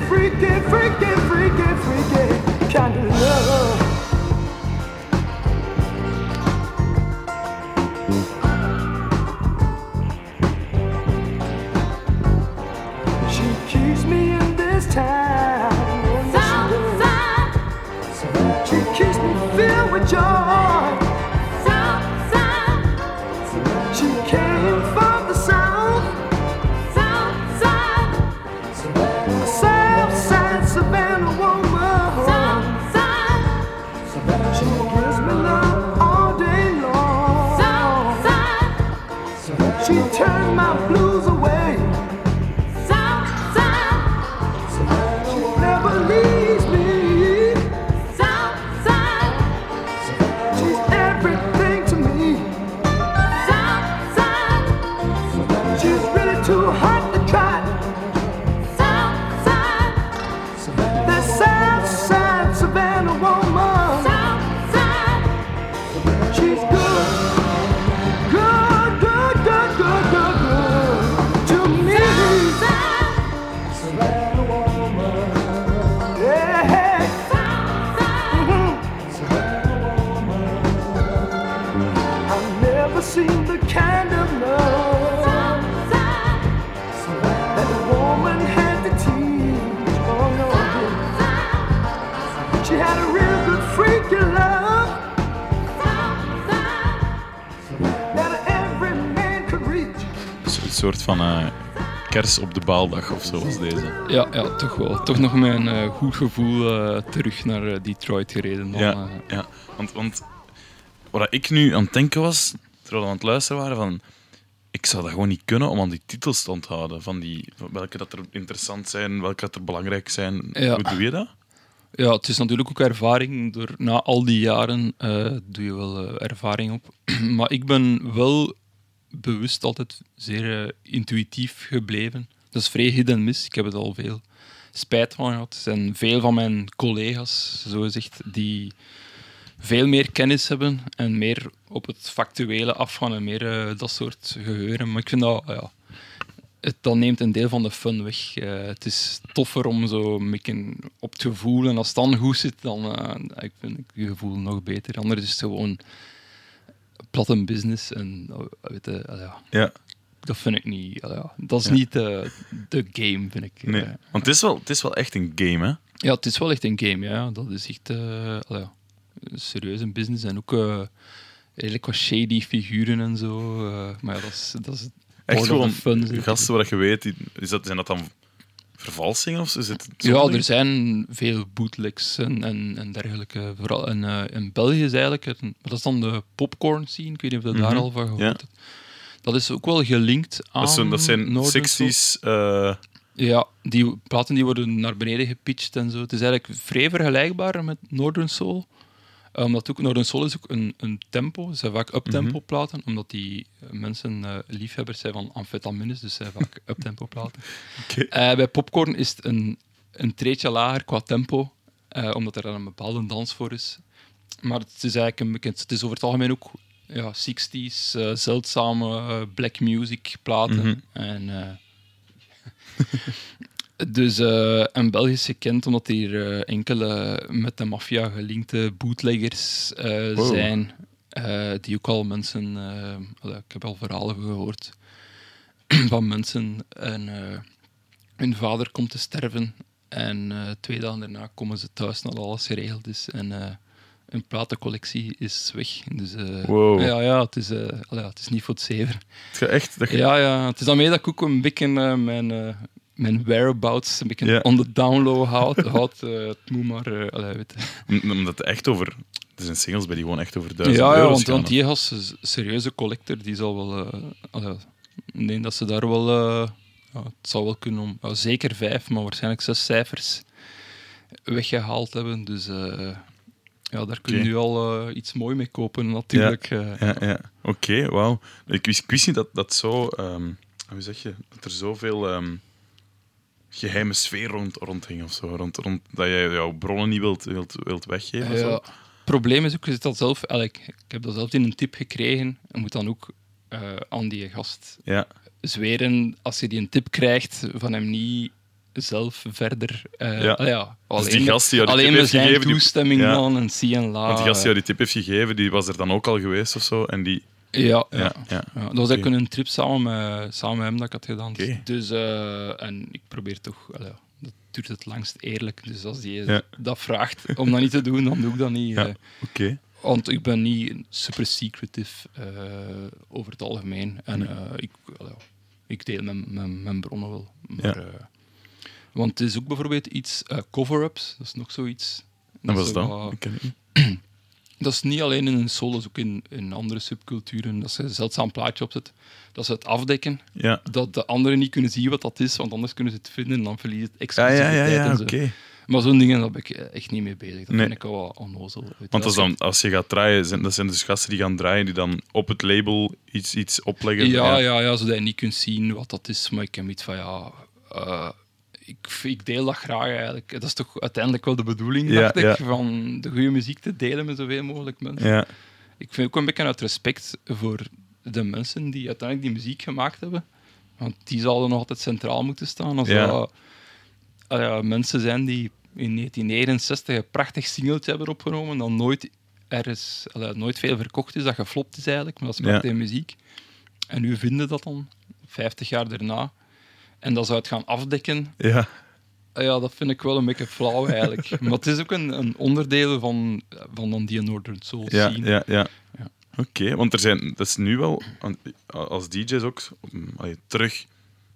Freaky, freaky, freaky, freaky, kind of love. Soort van eh, kers op de baaldag of zo was deze. Ja, ja, toch wel. Toch nog met een eh, goed gevoel eh, terug naar Detroit gereden. Dan, Ja, ja. Want, want wat ik nu aan het denken was, terwijl we aan het luisteren waren, van ik zou dat gewoon niet kunnen om aan die titels te onthouden. Van die, van welke dat er interessant zijn, welke dat er belangrijk zijn. Ja. Hoe doe je dat? Ja, het is natuurlijk ook ervaring. Door, na al die jaren doe je wel ervaring op. <clears throat> maar ik ben wel bewust altijd zeer eh, intuïtief gebleven. Dat is vrij hit en miss. Ik heb het al veel spijt van gehad. Er zijn veel van mijn collega's, zo gezegd, die veel meer kennis hebben en meer op het factuele afgaan en meer eh, dat soort geheuren. Maar ik vind dat, ja, het, dat neemt een deel van de fun weg. Eh, het is toffer om zo een op het gevoel, en als het dan goed zit, dan ik vind ik je gevoel nog beter. Anders is het gewoon plat een business en eh, weet je, eh, ja, Ja, dat vind ik niet. eh, ja, dat is Ja. niet de, de game, vind ik. nee. Eh, Want het is, wel, het is wel echt een game, hè? ja, het is wel echt een game, ja. Dat is echt eh, al ja, een serieuze business en ook eh, redelijk wat shady figuren en zo. eh, maar ja, dat is, dat is Echt gewoon fun. gasten waar je weet, die- is dat, zijn dat dan vervalsingen of is het Ja, er zijn veel bootlegs en, en, en dergelijke. Vooral in, eh, in België is eigenlijk, het, dat is dan de popcorn scene. Ik weet niet of je daar Mhm, al van gehoord ja. hebt. Dat is ook wel gelinkt aan Dat zijn, dat zijn Northern 60s. eh, Ja, die platen die worden naar beneden gepitcht en zo. Het is eigenlijk vrij vergelijkbaar met Northern Soul. Eh, Omdat ook Northern Soul is ook een, een tempo. Ze zijn vaak uptempo platen, omdat die eh, mensen eh, liefhebbers zijn van amfetamines, dus ze zijn vaak <laughs> uptempo platen. Bij popcorn is het een, een treetje lager qua tempo, omdat er dan een bepaalde dans voor is. Maar het is eigenlijk een bekend. Het is over het algemeen ook ja, 60s, eh, zeldzame black music platen. Mhm. En, <laughs> dus eh en België is gekend omdat hier eh, enkele met de maffia gelinkte bootleggers eh, Wow. zijn. die ook al mensen. ik heb al verhalen gehoord <clears throat> van mensen. En hun vader komt te sterven. En twee dagen daarna komen ze thuis nadat alles geregeld is. En hun platencollectie is weg. Dus Wow. ja, ja, het is, allee, het is niet voor het zeven. het gaat echt. Dat je- Ja, ja, het is daarmee dat ik ook een beetje eh, mijn, mijn whereabouts een beetje Ja. on the download houd. houd eh, het moet maar... allee, weet je. Omdat het echt over. Er zijn singles bij die gewoon echt over duizend Ja, ja want, want die gast is serieuze collector. Die zal wel... allee, ik denk dat ze daar wel... ja, het zal wel kunnen om... ja, zeker vijf, maar waarschijnlijk zes cijfers weggehaald hebben. Dus ja, daar kun je nu al iets mooi mee kopen, natuurlijk. eh. Ja, ja. Oké, wauw. Ik wist, ik wist niet dat dat zo. ehm, hoe zeg je? Dat er zoveel ehm, geheime sfeer rond, rond hing of zo. Rond, rond, dat jij jouw bronnen niet wilt, wilt, wilt weggeven. Ja, zo. probleem is ook, je zit dat zelf, eigenlijk, ik heb dat zelf in een tip gekregen en moet dan ook eh, aan die gast Ja, zweren als je die een tip krijgt van hem niet zelf verder. eh, Ja. ja, alleen, die gast die die alleen tip heeft zijn gegeven, die- toestemming ja. dan en zie en la. want die gast die jou die tip heeft gegeven, die was er dan ook al geweest of zo. En die... ja, ja. Ja, dat was ook een trip samen met, samen met hem dat ik had gedaan. Dus, eh, en ik probeer toch, ja, dat duurt het langst eerlijk. Dus als die dat vraagt om dat niet te doen, dan doe ik dat niet. Ja. eh. Oké. want ik ben niet super secretive eh, over het algemeen. En ik, ik deel mijn, mijn, mijn bronnen wel. Maar, want het is ook bijvoorbeeld iets, cover-ups, dat is nog zoiets. Is zo dat? Ik ken niet. Dat is niet alleen in een soul, dat is ook in, in andere subculturen. Dat ze een zeldzaam plaatje opzet. Dat ze het afdekken, Ja. dat de anderen niet kunnen zien wat dat is, want anders kunnen ze het vinden en dan verliezen het Ja, exclusiviteit. ja, ja, ja en zo. oké. Maar zo'n dingen, daar ben ik echt niet mee bezig. Dat Nee. vind ik wel onnozel. Want als, dan, als je gaat draaien, zijn, dat zijn dus gasten die gaan draaien, die dan op het label iets, iets opleggen. Ja, ja, ja, zodat je niet kunt zien wat dat is. Maar ik heb iets van, ja... eh, ik, ik deel dat graag eigenlijk. Dat is toch uiteindelijk wel de bedoeling, Ja, dacht ik, ja. van de goede muziek te delen met zoveel mogelijk mensen. Ja. Ik vind ook een beetje uit respect voor de mensen die uiteindelijk die muziek gemaakt hebben. Want die zouden nog altijd centraal moeten staan. Als Ja. dat ah ja, mensen zijn die in 1969 een prachtig singeltje hebben opgenomen, dan nooit ergens, allee, nooit veel verkocht is, dat geflopt is eigenlijk, maar dat is prachtige muziek. En nu vinden dat dan, 50 jaar daarna. En dat zou het gaan afdekken, ja. Ah ja, dat vind ik wel een beetje flauw eigenlijk. <laughs> maar het is ook een, een onderdeel van, van dan die Northern Soul Ja, scene. ja, ja. Ja. Oké, want er zijn, dat is nu wel, als DJ's ook, allee, terug,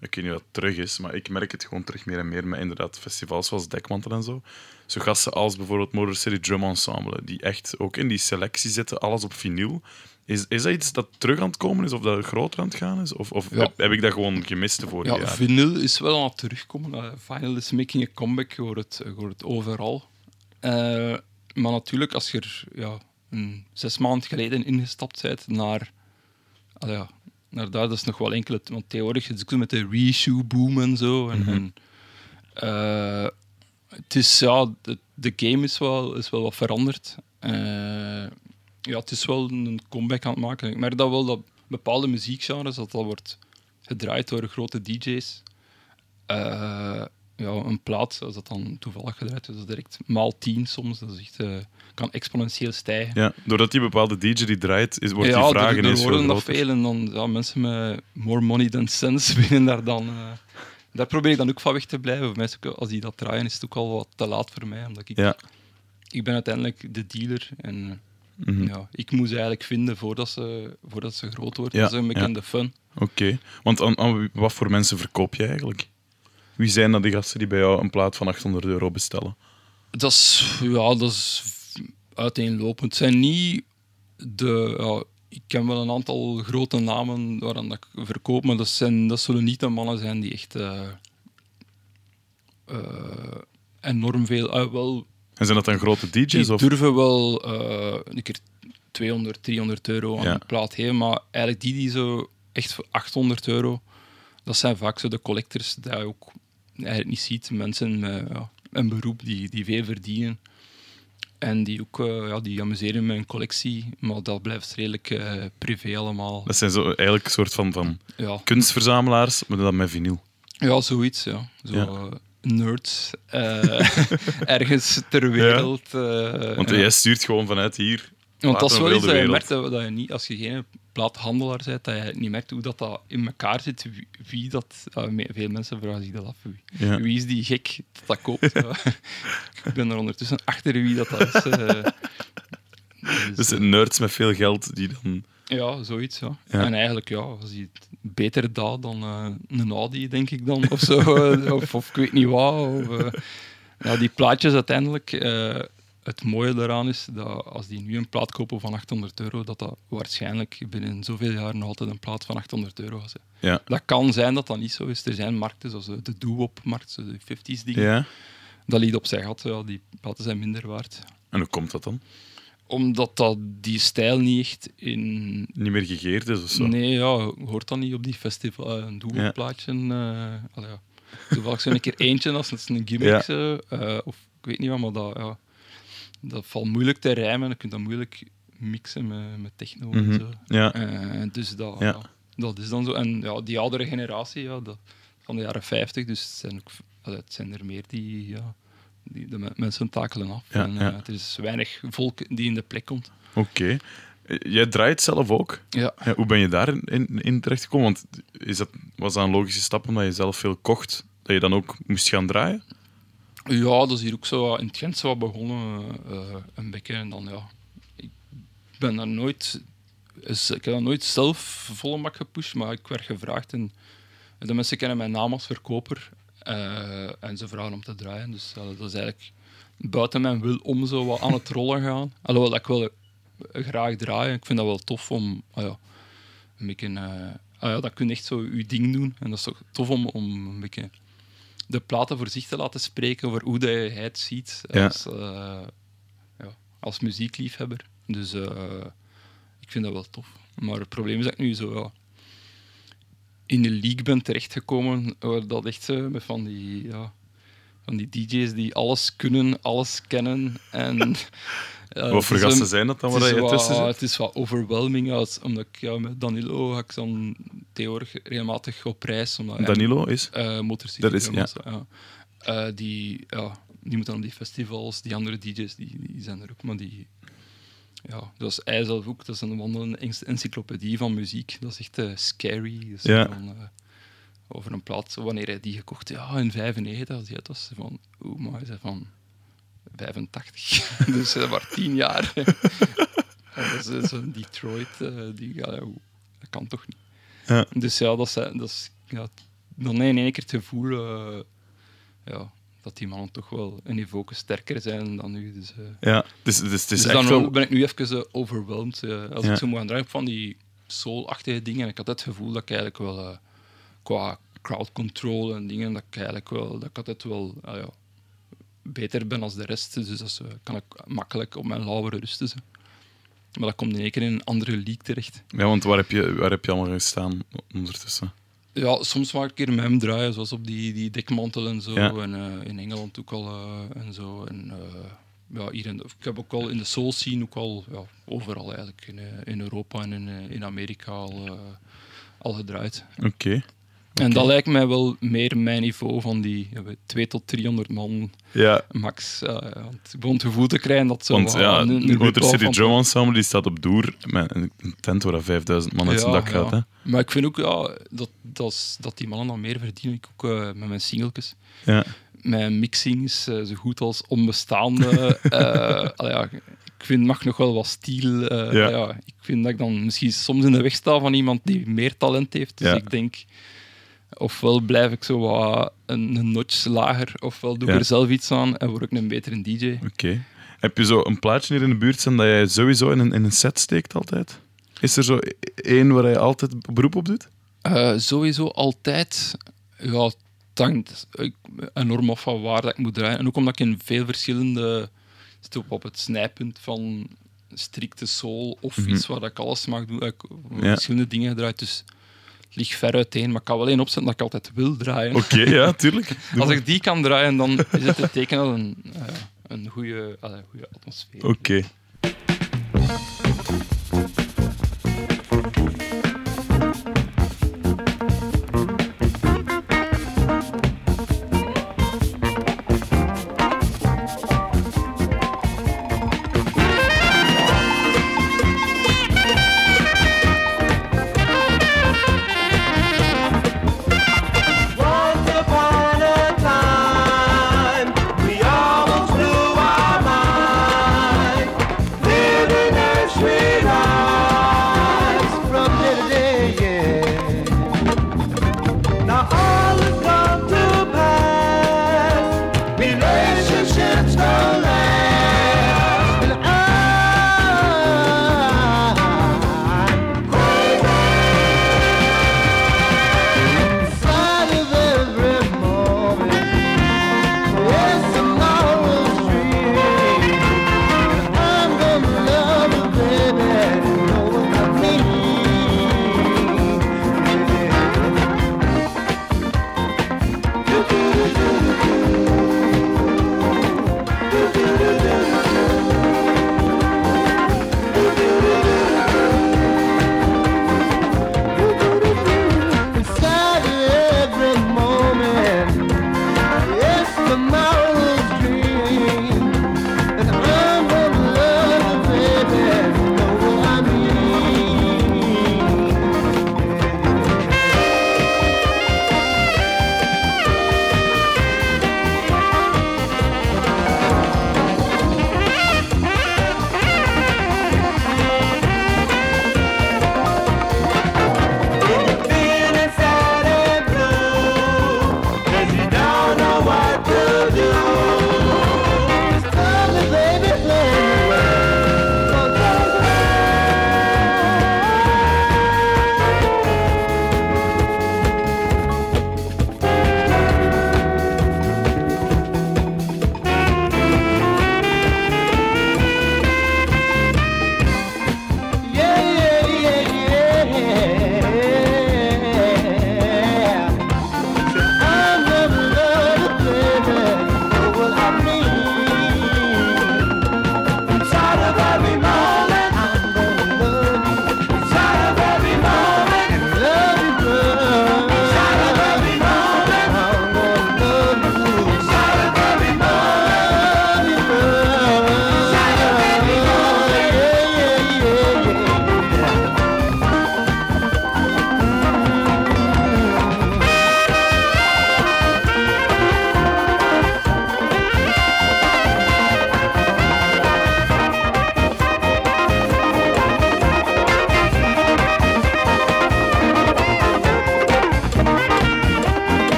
ik weet niet wat terug is, maar ik merk het gewoon terug meer en meer met inderdaad festivals zoals Dekmantel en zo. Zo gasten als bijvoorbeeld Motor City Drum Ensemble, die echt ook in die selectie zitten, alles op vinyl. Is, is dat iets dat terug aan het komen is, of dat groter aan het gaan is? Of, of Ja. heb, heb ik dat gewoon gemist de vorige Ja, jaar? vinyl is wel aan het terugkomen. Eh, vinyl is making a comeback, je hoort het, je hoort het overal. Eh, maar natuurlijk, als je er ja, een zes maanden geleden ingestapt bent naar, ah ja, naar daar, dat is nog wel enkele... Want tegenwoordig is het ook met de reissue boom en zo. En, Mhm. en, eh, het is, ja, de, de game is wel, is wel wat veranderd. Ja, het is wel een comeback aan het maken. Ik merk dat wel dat bepaalde muziekgenres, dat dat wordt gedraaid door grote DJ's. Eh, ja, een plaat, als dat dan toevallig gedraaid is, dat is direct maal 10 soms. Dat is echt, eh, kan exponentieel stijgen. Ja, doordat die bepaalde DJ die draait, is, wordt ja, die vraag ineens veel worden dat veel en dan ja, mensen met more money than sense <laughs> binnen daar dan. eh, daar probeer ik dan ook van weg te blijven. Voor ook, als die dat draaien, is het ook al wat te laat voor mij. Omdat ik, Ja. ik ben uiteindelijk de dealer en Mhm. ja, ik moet ze eigenlijk vinden voordat ze, voordat ze groot worden. Ja, dat is een beetje ja. de fun. Oké, want aan, aan wat voor mensen verkoop je eigenlijk? Wie zijn dan die gasten die bij jou een plaat van 800 euro bestellen? Dat is, ja, dat is uiteenlopend. Het zijn niet de. Ja, ik ken wel een aantal grote namen waaraan dat ik verkoop, maar dat, zijn, dat zullen niet de mannen zijn die echt eh, eh, enorm veel. ah, wel, En zijn dat dan grote DJ's? die Of? durven wel eh, een keer 200, 300 euro aan Ja. een plaat geven, maar eigenlijk die die zo echt voor 800 euro, dat zijn vaak zo de collectors die je ook eigenlijk niet ziet. Mensen met ja, een beroep die, die veel verdienen. En die ook eh, ja, die amuseren met een collectie, maar dat blijft redelijk eh, privé allemaal. Dat zijn zo eigenlijk een soort van, van Ja, kunstverzamelaars, maar dan met vinyl. ja zoiets, ja. Zo, Ja. Nerds eh, <laughs> ergens ter wereld. eh, Want jij stuurt gewoon vanuit hier. Want dat is wel iets dat je merkt, dat, dat je niet, als je geen plaathandelaar bent, dat je niet merkt hoe dat, dat in elkaar zit. Wie, wie dat, veel mensen vragen zich dat af. Wie, Ja. wie is die gek dat dat koopt? <laughs> Ik ben er ondertussen achter wie dat, dat is. eh. <laughs> Dus, Dus nerds met veel geld die dan... ja, zoiets. Ja. Ja. En eigenlijk, ja, je het beter dat dan eh, een Audi, denk ik dan, of zo. <laughs> eh, of, of ik weet niet wat. Of, eh, ja, die plaatjes uiteindelijk, het mooie daaraan is dat als die nu een plaat kopen van 800 euro, dat dat waarschijnlijk binnen zoveel jaar nog altijd een plaat van 800 euro was. hè. Ja. Dat kan zijn dat dat niet zo is. Er zijn markten zoals de- de doo-wop-markt, zo de 50s dingen. ja. Dat liet op zijn gat, ja, die platen zijn minder waard. En hoe komt dat dan? Omdat dat die stijl niet echt in Niet meer gegeerd is of zo? Nee, ja, hoort dat niet op die festival. eh, een doelplaatje. eh allee, ja. Toevallig zo'n keer eentje als het een gimmick. Ja. eh, of ik weet niet wat, maar dat, ja. dat valt moeilijk te rijmen. Je kunt dat moeilijk mixen met, met techno Mhm. en zo. Ja. Dus dat, Ja. ja, dat is dan zo. En ja, die oudere generatie ja, dat, van de jaren 50, dus het zijn, ook, het zijn er meer die, ja, die de me- mensen takelen af. Ja, en, ja. eh, er is weinig volk die in de plek komt. Oké. Eh, Jij draait zelf ook. Ja, Ja, hoe ben je daar in, in, terechtgekomen? Want is dat, was dat een logische stap omdat je zelf veel kocht, dat je dan ook moest gaan draaien? ja dat is hier ook zo in het Gent zo wat begonnen, eh, een beetje. En dan, ja, ik ben daar nooit, ik heb dat nooit zelf volle mak gepusht, maar ik werd gevraagd en de mensen kennen mijn naam als verkoper eh, en ze vragen om te draaien. Dus ja, dat is eigenlijk buiten mijn wil om zo wat aan het rollen gaan. Alhoewel dat ik wel eh, graag draai. Ik vind dat wel tof om ah ja, een beetje... eh, ah ja, dat kun je echt zo je ding doen. En dat is toch tof om, om een beetje de platen voor zich te laten spreken over hoe dat je het ziet Ja. als, eh, ja, als muziekliefhebber. Dus eh, ik vind dat wel tof. Maar het probleem is dat ik nu zo ja, in de league ben terechtgekomen, waar dat echt zo met van die, ja, van die DJ's die alles kunnen, alles kennen. En, ja, <laughs> Wat voor gasten zijn dat dan het waar is wat- tussen? Het is wat overwhelming, als, omdat ik ja, met Danilo ga ik dan tegenwoordig regelmatig op reis. Omdat Danilo is? eh City Dat is- ja. Eh, die, ja, die moeten aan die festivals, die andere DJ's, die, die zijn er ook, maar die... Ja, dat is hij zelf ook, dat is een wandelende enc- encyclopedie van muziek. Dat is echt eh, scary. Dus Ja. van, eh, over een plaat, wanneer hij die gekocht ja, in 95, als die uit was, van, oeh, maar hij zei van 85. <laughs> dus <laughs> eh, maar 10 jaar. Dat is zo'n Detroit, eh, die, ja, dat kan toch niet. Ja. Dus ja, dat is, dat is ja, dan in één keer het gevoel ja, dat die mannen toch wel een niveau sterker zijn dan nu. Dus, eh, Ja, dus, dus het is dus echt dan wel... ben ik nu even uh, overwhelmed. eh, als Ja. ik zo moet gaan draaien van die soul-achtige dingen. En ik had het gevoel dat ik eigenlijk wel qua crowd control en dingen, dat ik eigenlijk wel, dat ik altijd wel ah ja, beter ben als de rest. Dus dat kan ik makkelijk op mijn lauwere rusten. Zo. Maar dat komt in één keer in een andere league terecht. Ja, want waar heb, je, waar heb je allemaal gestaan ondertussen? Ja, soms mag ik een keer met hem draaien, zoals op die, die dekmantel en zo. Ja. En eh, in Engeland ook al eh, en zo. En, eh, ja, hier in, ik heb ook al in de soul scene, ook al ja, overal eigenlijk, in, in Europa en in, in Amerika al, al gedraaid. Oké. En dat lijkt mij wel meer mijn niveau van die ja, 2 tot 300 man Ja, max. eh, want ik begon het gevoel te krijgen dat zo want ja, een- Motor City Drum Ensemble die staat op Doer met een tent waar 5000 man uit zijn Ja, dak gaat. Hè? ja. Maar ik vind ook ja, dat, dat, dat die mannen dan meer verdienen. Ik ook eh, met mijn singletjes. Ja. Mijn mixing is eh, zo goed als onbestaande. <laughs> Ja, ik vind mag nog wel wat stiel. eh, Ja. ja. ik vind dat ik dan misschien soms in de weg sta van iemand die meer talent heeft. Dus Ja. ik denk, ofwel blijf ik zo wat een, notch lager, ofwel doe ik Ja. er zelf iets aan en word ik een betere DJ. Oké. Heb je zo een plaatje hier in de buurt staan dat jij sowieso in een, in een set steekt altijd? Is er zo één waar je altijd beroep op doet? Eh, sowieso altijd. Ja, het hangt enorm af van waar dat ik moet draaien. En ook omdat ik in veel verschillende. zit op, op het snijpunt van strikte soul of Mhm. iets waar ik alles mag doen. Ik heb Ja. verschillende dingen gedraaid. Dus ligt ver uiteen. Maar ik kan wel één opzetten dat ik altijd wil draaien. Oké, ja, <laughs> tuurlijk. Doe Als maar. ik die kan draaien, dan is het een teken van een, eh, een goede, goede atmosfeer. Oké.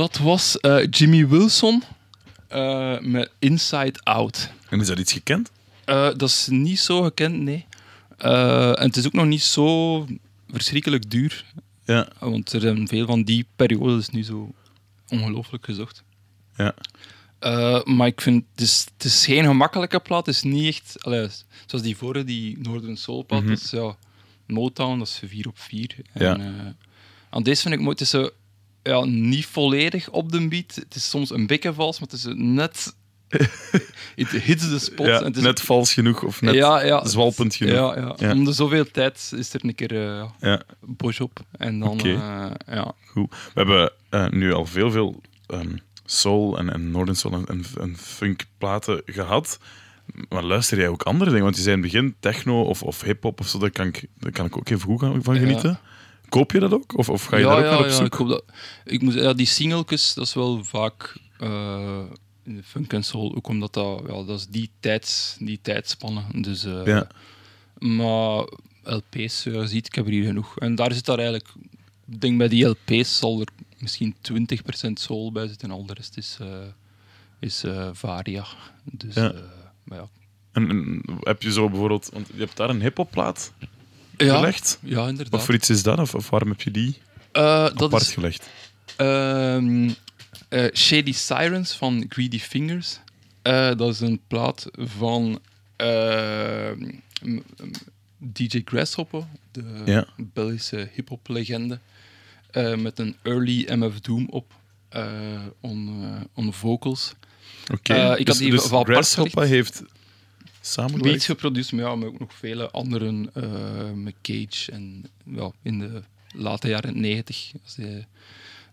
Dat was eh, Jimmy Wilson eh, met Inside Out. En is dat iets gekend? Eh, dat is niet zo gekend, nee. En het is ook nog niet zo verschrikkelijk duur. Ja. Want er zijn veel van die periodes nu zo ongelooflijk gezocht. Ja. Maar ik vind, het is, het is geen gemakkelijke plaat. Het is niet echt, allee, zoals die vorige, die Northern Soul plaat. Mhm. Dat is ja, Motown, dat is 4 op 4. Ja. En, aan deze vind ik mooi, het is zo, ja, niet volledig op de beat. Het is soms een beetje vals, maar het is net... <laughs> Het hits de spot. Ja, en het is net vals genoeg of net ja, ja, zwalpend genoeg. Ja, ja. Ja. Om de zoveel tijd is er een keer eh Ja, Bosch op. En dan, eh, ja. goed. We hebben eh, nu al veel, veel ehm, soul en, en northern soul en, en, en funk platen gehad. Maar luister jij ook andere dingen? Want je zei in het begin techno of, of hip-hop of zo, daar kan ik, daar kan ik ook even goed van Ja. Koop je dat ook? Of, of ga je ja, daar ook ja, naar op ja, ik, hoop dat, ik moet, ja, die singletjes, dat is wel vaak eh, in de funk en soul, ook omdat dat, ja, dat is die, tijds, die tijdspanne. Dus, eh, Ja. Maar LP's, ja, je ziet, ik heb er hier genoeg. En daar zit daar eigenlijk, ik denk bij die LP's zal er misschien 20% soul bij zitten en al de rest is, eh, is eh, varia. Dus, Ja. eh, maar ja. En, en heb je zo bijvoorbeeld... Want je hebt daar een hip-hop plaat Ja, gelegd. ja, inderdaad. Wat voor iets is dat? Of, of waarom heb je die dat apart is gelegd? Ehm, eh, Shady Sirens van Greedy Fingers. Eh, dat is een plaat van ehm, DJ Grasshopper, de Ja. Belgische hip-hop legende. met een early MF Doom op on, on vocals. Oké. Ik dus, had die dus apart Grasshopper heeft Samengewerkt? geproduceerd, maar ja, met ook nog vele anderen. eh met Cage en ja, in de late jaren 90. Als hij-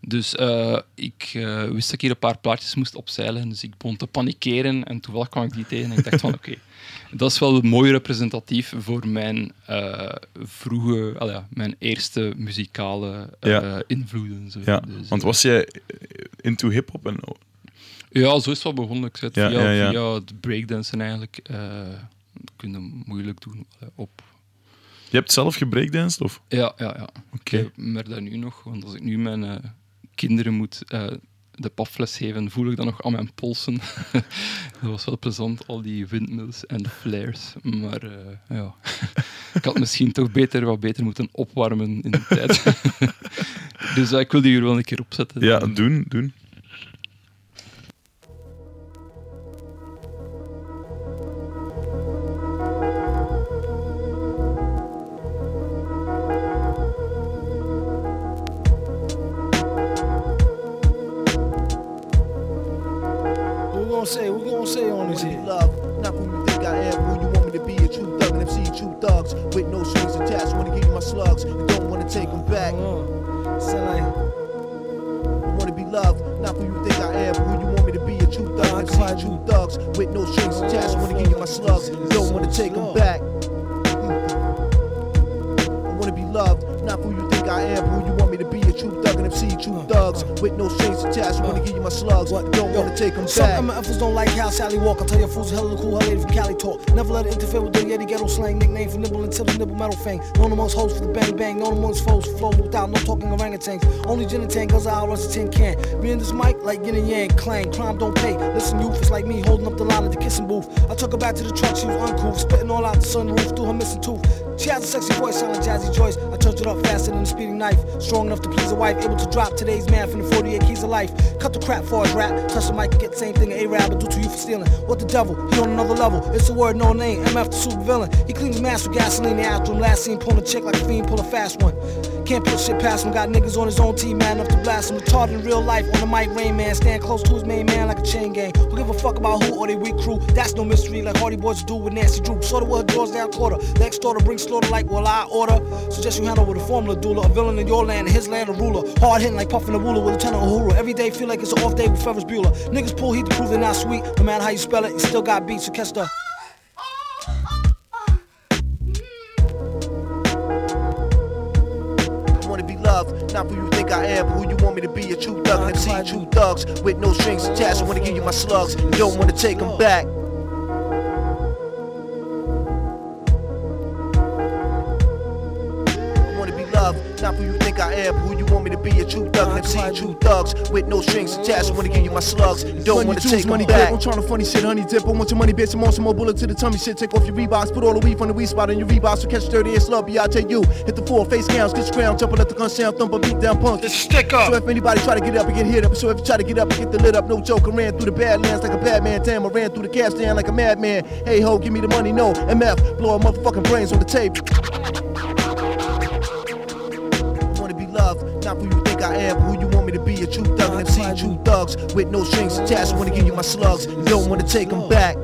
Dus eh, ik eh, wist dat ik hier een paar plaatjes moest opzeilen. Dus ik begon te panikeren en toevallig kwam ik die tegen. En ik dacht van <laughs> oké, dat is wel mooi representatief voor mijn eh, vroege, ja, mijn eerste muzikale Ja. invloeden. Zo. Ja, Dus, want was jij into hip-hop? En, ja, zo is het wel begonnen. Ik zei Ja, via, ja, via het breakdansen eigenlijk. eh dat kun je moeilijk doen op je hebt zelf gebreakdanced? Of? Ja, ja, ja. Oké. Merk dat nu nog, want als ik nu mijn eh, kinderen moet eh, de papfles geven, voel ik dat nog aan mijn polsen. <laughs> dat was wel plezant, al die windmills en flares. Maar ja, <laughs> ik had misschien toch beter wat beter moeten opwarmen in de tijd. <laughs> dus ik wil die hier wel een keer opzetten. Ja, doen, doen. We say on this be loved, not who you think I am, who you want me to be. A true thug and MC, true thugs with no strings attached. Wanna give you my slugs, and don't wanna take them back. Uh, sound like wanna be loved, not who you think I am, who you want me to be. A true thug and MC, true thugs with no strings attached. Wanna give you my slugs, and don't wanna take them back. I wanna be loved, not who you think I am, who you want me to true thug and MC, true thugs with no strings attached. Wanna give you my slugs, and don't wanna take them Some back. MFers don't like how Sally walk. I tell your fools, hella cool, her lady from Cali talk. Never let it interfere with the Yeti ghetto slang. Nickname for nibble until the nibble metal fang. Known amongst hoes for the bang bang. Known amongst foes for flow without no talking orangutans. Only gin and tang, cause I rush a tin can. Me and this mic like yin and yang. Clang, crime don't pay. Listen, youth, it's like me holding up the line at the kissing booth. I took her back to the truck, she was uncool. Spitting all out the sunroof through her missing tooth. She has a sexy voice, sound like Jazzy Joyce. I turned it up faster than a speeding knife. Strong enough to please a wife, able to drop today's man from the 48 keys of life. Cut the crap for his rap. Touch the mic and get the same thing an A-Rab would do to you for stealing. What the devil? He on another level. It's a word, no name. MF the super villain. He cleans with gasoline after him. Last seen pulling a chick like a fiend, pull a fast one. Can't put shit past him. Got niggas on his own team, man enough to blast him. Retarded in real life. On the mic, Rain Man. Stand close to his main man like a chain gang. Who give a fuck about who or they weak crew? That's no mystery like Hardy Boys do with Nancy Drew. Sorta what her drawers down quarter. Next door to bring slaughter like well I order. Suggest you handle with a formula doula. A villain in your land, in his land a ruler. Hard hitting like puffing a ruler with Lieutenant Uhuru. Every day feel like it's an off day with Ferris Bueller. Niggas pull heat to prove they're not sweet. No matter how you spell it, you still got beats. So catch the. I wanna be loved, not who you think I am, but who you want me to be. A true thug and MC, true thugs with no strings attached. I wanna give you my slugs, and don't wanna take them back. Am, who you want me to be, a true thug, and MC true thugs with no strings attached. I Wanna give you my slugs, and don't wanna take money back. I'm trying to funny shit, honey dip. I want your money, bitch. I'm on some more bullet to the tummy shit. Take off your Reeboks, put all the weed from the weed spot in your Reeboks. So catch 30 inch love, I tell you. Hit the floor, face counts, get scround, jump, let the gun sound, thump a beat down punk. This stick up. So if anybody try to get up and get hit up, so if you try to get up and get the lit up, no joke, I ran through the badlands like a bad man. Damn, I ran through the gas stand like a madman. Hey ho, give me the money, no MF, blow our motherfucking brains on the tape. Loved, not who you think I am, but who you want me to be. A true thug and MC true thugs with no strings attached. Wanna give you my slugs, and don't wanna take them back.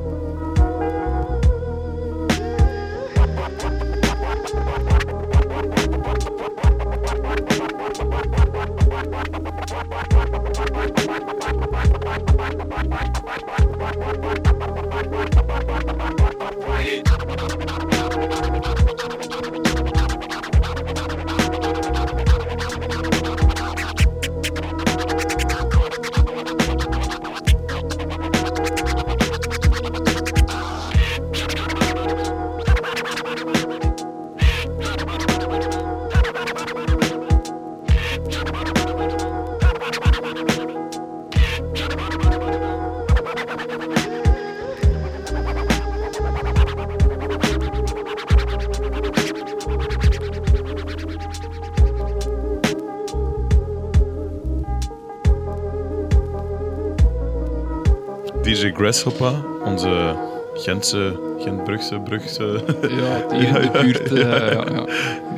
DJ Grasshopper, onze Gentse, Gentbrugse, Brugse... Ja, <laughs> die in de buurt. eh, ja, ja.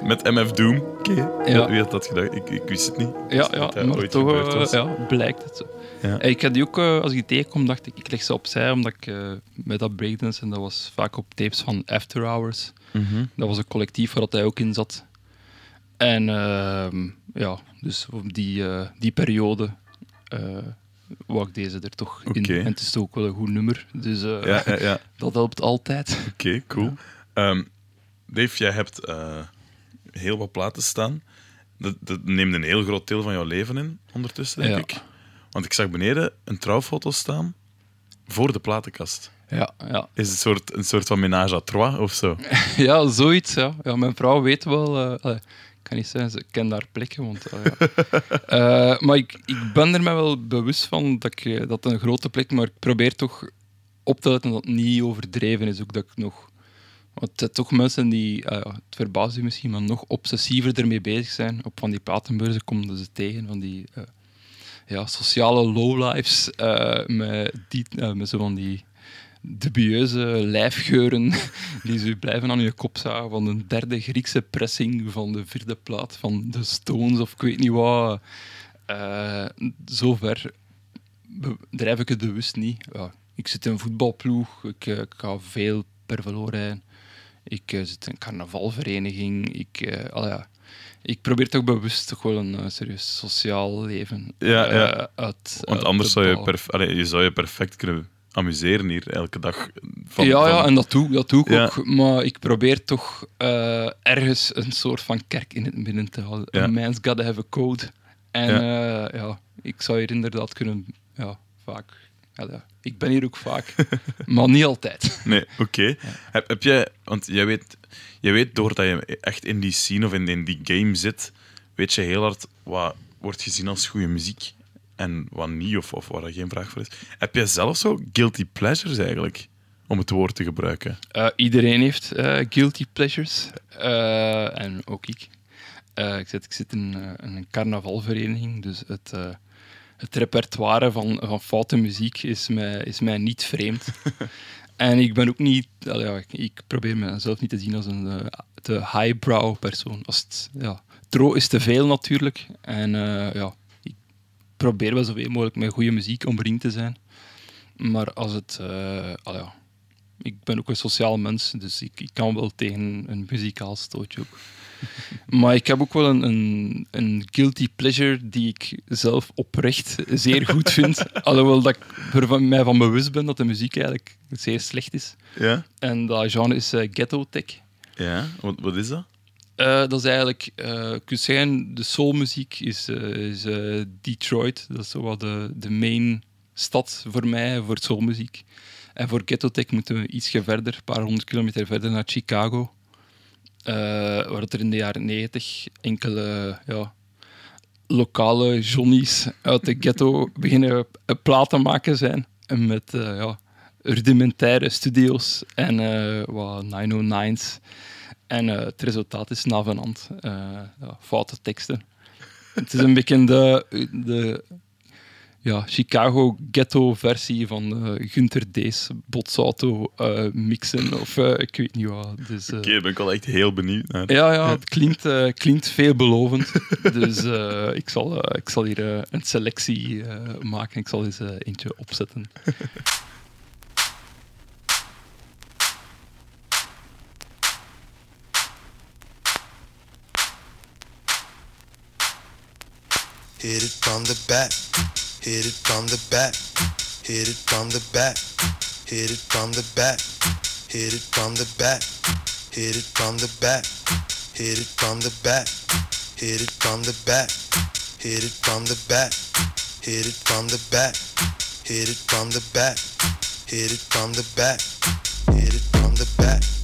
Met MF Doom. Oké, Ja. wie had dat gedacht? Ik, ik wist het niet. Ja, Dat ja dat maar ooit toch gebeurd eh, ja, blijkt het zo. Ja. Eh, Ik had die ook, eh, als ik die tegenkom, dacht ik, ik leg ze opzij, omdat ik eh, met dat breakdance, en dat was vaak op tapes van After Hours. Mhm. Dat was een collectief waar dat hij ook in zat. En ehm, ja, dus op die, eh, die periode eh wou ik deze er toch in. En het is ook wel een goed nummer, dus eh, Ja, ja, ja. <laughs> dat helpt altijd. Oké, cool. Ehm, Dave, jij hebt eh, heel wat platen staan. Dat, dat neemt een heel groot deel van jouw leven in, ondertussen, denk ik. Want ik zag beneden een trouwfoto staan voor de platenkast. Ja, ja. Is het een soort, een soort van ménage à trois of zo? <laughs> ja zoiets. Ja. Ja, mijn vrouw weet wel, eh, kan niet zeggen, ze kent haar plekken. Want, eh, ja. <laughs> Eh, maar ik, ik ben er mij wel bewust van dat, ik, eh, dat een grote plek maar ik probeer toch op te letten dat het niet overdreven is. Ook dat ik nog. Want het zijn toch mensen die, ja, het verbaast u misschien, maar nog obsessiever ermee bezig zijn. Op van die platenbeurzen komen ze tegen, van die ja, sociale lowlifes, met, die, met zo van die dubieuze lijfgeuren die ze blijven aan je kop zagen. Van een derde Griekse pressing, van de vierde plaat van de Stones of ik weet niet wat. Eh zover drijf ik het bewust niet. Ja, ik zit in een voetbalploeg, ik, eh, ik ga veel per velo rijden. Ik eh, zit in een carnavalvereniging. Ik, ja, ik probeer toch bewust toch wel een serieus sociaal leven Ja, ja. uit Want uit anders te zou je, allee, je zou je perfect kunnen amuseren hier elke dag. Van, ja, van- ja, en dat doe, dat doe ik Ja. ook. Maar ik probeer toch eh, ergens een soort van kerk in het midden te houden. Ja. Man's gotta have a code. En ja. ja, ik zou hier inderdaad kunnen... Ja, vaak... Ja, ja, ik ben hier ook vaak. <laughs> maar niet altijd. Nee, oké. Heb, heb jij, want jij weet, jij weet doordat je echt in die scene of in, in die game zit, weet je heel hard wat wordt gezien als goede muziek en wat niet, of, of waar er geen vraag voor is. Heb jij zelf zo guilty pleasures eigenlijk, om het woord te gebruiken? Eh, iedereen heeft eh, guilty pleasures. Eh, en ook ik. Ik, zit, ik zit in, in een carnavalvereniging, dus het, het repertoire van, van foute muziek is mij, is mij niet vreemd. <laughs> en ik ben ook niet... ja, ik, ik probeer mezelf niet te zien als een te highbrow persoon. Als het, ja, tro is te veel natuurlijk. En ja, probeer wel zoveel mogelijk met goede muziek omringd te zijn. Maar als het... eh, al ja, ik ben ook een sociaal mens, dus ik, ik kan wel tegen een muzikaal stootje ook. <laughs> Maar ik heb ook wel een, een, een guilty pleasure die ik zelf oprecht zeer goed vind. <laughs> Alhoewel dat ik er van, mij van bewust ben dat de muziek eigenlijk zeer slecht is. Ja? En dat genre is eh, ghetto tech. Ja? Wat, wat is dat? Uh, dat is eigenlijk, uh, de soulmuziek is, eh, is Detroit. Dat is wel de, de main stad voor mij, voor soulmuziek. En voor Ghetto Tech moeten we ietsje verder, een paar honderd kilometer verder naar Chicago. waar er in de jaren negentig enkele ja, lokale johnnies uit de ghetto <laughs> beginnen platen maken zijn. Met ja, rudimentaire studio's en wat 909's. En eh, het resultaat is navenant. Uh, ja, foute teksten. het is een beetje de, de ja, Chicago ghetto-versie van eh, uh, Gunter Dees botsauto mixen. Of ik weet niet wat. Dus, Oké, okay, ben al echt heel benieuwd naar. Ja, ja het klinkt, klinkt veelbelovend. dus ik, zal, ik zal hier een selectie maken. Ik zal eens eentje opzetten. hit it from the back, hit it from the back, hit it from the back, hit it from the back, hit it from the back, hit it from the back, hit it from the back, hit it from the back, hit it from the back, hit it from the back, hit it from the back, hit it from the back, hit it from the back.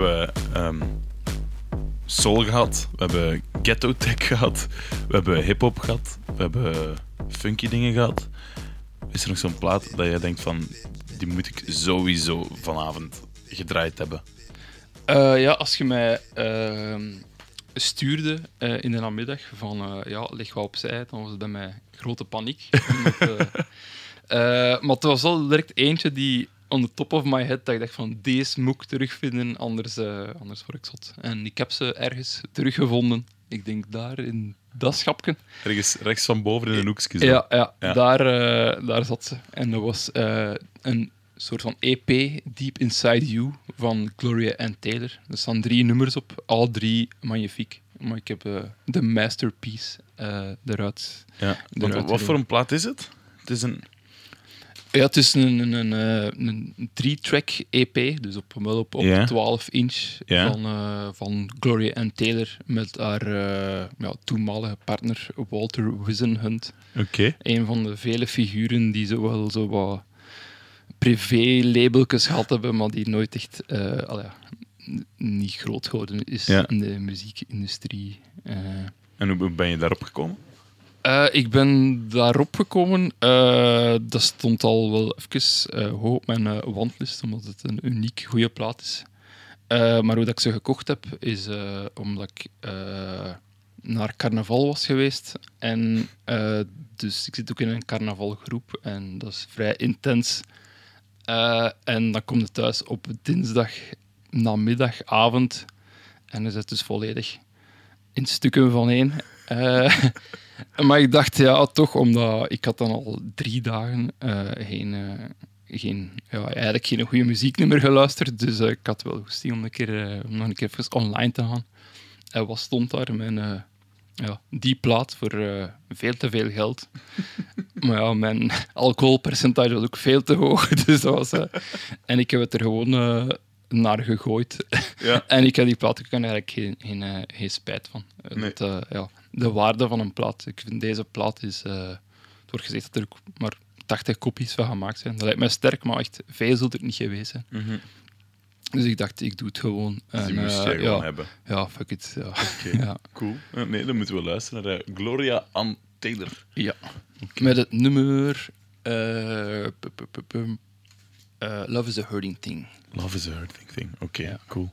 Hebben ehm, soul gehad, we hebben ghetto tech gehad, we hebben hip-hop gehad, we hebben funky dingen gehad. Is er nog zo'n plaat dat jij denkt van, die moet ik sowieso vanavond gedraaid hebben? Eh, ja, als je mij ehm, stuurde eh, in de namiddag van eh, ja, leg wat opzij, dan was het bij mij grote paniek. <laughs> Maar het was wel direct eentje die on the top of my head, dat ik dacht van deze moet ik terugvinden, anders, eh, anders word ik zot. En ik heb ze ergens teruggevonden. Ik denk daar in dat schapje. Ergens rechts van boven in een hoekje. zo. Ja, ja, Ja. Daar, eh, daar zat ze. En dat was eh, een soort van EP, Deep Inside You, van Gloria Ann Taylor. Er staan drie nummers op, alle drie magnifiek. Maar ik heb de masterpiece eruit. Ja. Want wat voor een plaat is het? Het is een... Ja, het is een, een, een, eh, een drie-track EP, dus op, wel op, op Ja. 12 inch van, eh, van Gloria Ann Taylor met haar eh, ja, toenmalige partner Walter Wisenhunt. Oké. een van de vele figuren die zo wel zo wat privé-labeltjes gehad hebben, maar die nooit echt eh, ja, n- niet groot geworden is in de muziekindustrie. Eh, En hoe ben je daarop gekomen? Eh, ik ben daarop gekomen. eh, dat stond al wel even eh, hoog op mijn wandlist, omdat het een uniek goede plaat is. Maar hoe dat ik ze gekocht heb, is omdat ik naar carnaval was geweest. En dus ik zit ook in een carnavalgroep en dat is vrij intens. En dan kom je thuis op dinsdag namiddag, avond. En dan zit het dus volledig in stukken van één. <laughs> Maar ik dacht, ja, toch, omdat ik had dan al drie dagen eh, geen, eh, geen, ja, eigenlijk geen goede muzieknummer geluisterd. Dus eh, ik had wel goesting om, een keer, om nog een keer online te gaan. En wat stond daar? Mijn, ja, die plaat voor veel te veel geld. <laughs> maar ja, mijn alcoholpercentage was ook veel te hoog. <laughs> Dus dat was, en ik heb het er gewoon naar gegooid. Ja. <laughs> En ik heb die plaat, ik eigenlijk geen, geen, geen spijt van. Nee. dat, ja, de waarde van een plaat. Ik vind deze plaat is... eh, het wordt gezegd dat er maar 80 kopies van gemaakt zijn. Dat lijkt mij sterk, maar echt veel zult er niet geweest zijn. Mhm. Dus ik dacht, ik doe het gewoon. Dus die moest eh, jij gewoon ja, hebben. ja, fuck it. Ja. Oké, <laughs> Ja. cool. Eh, Nee, dan moeten we luisteren naar Gloria Ann Taylor. Ja. Met het nummer... Love is a Hurting Thing. Love is a hurting thing. Oké, Ja. cool.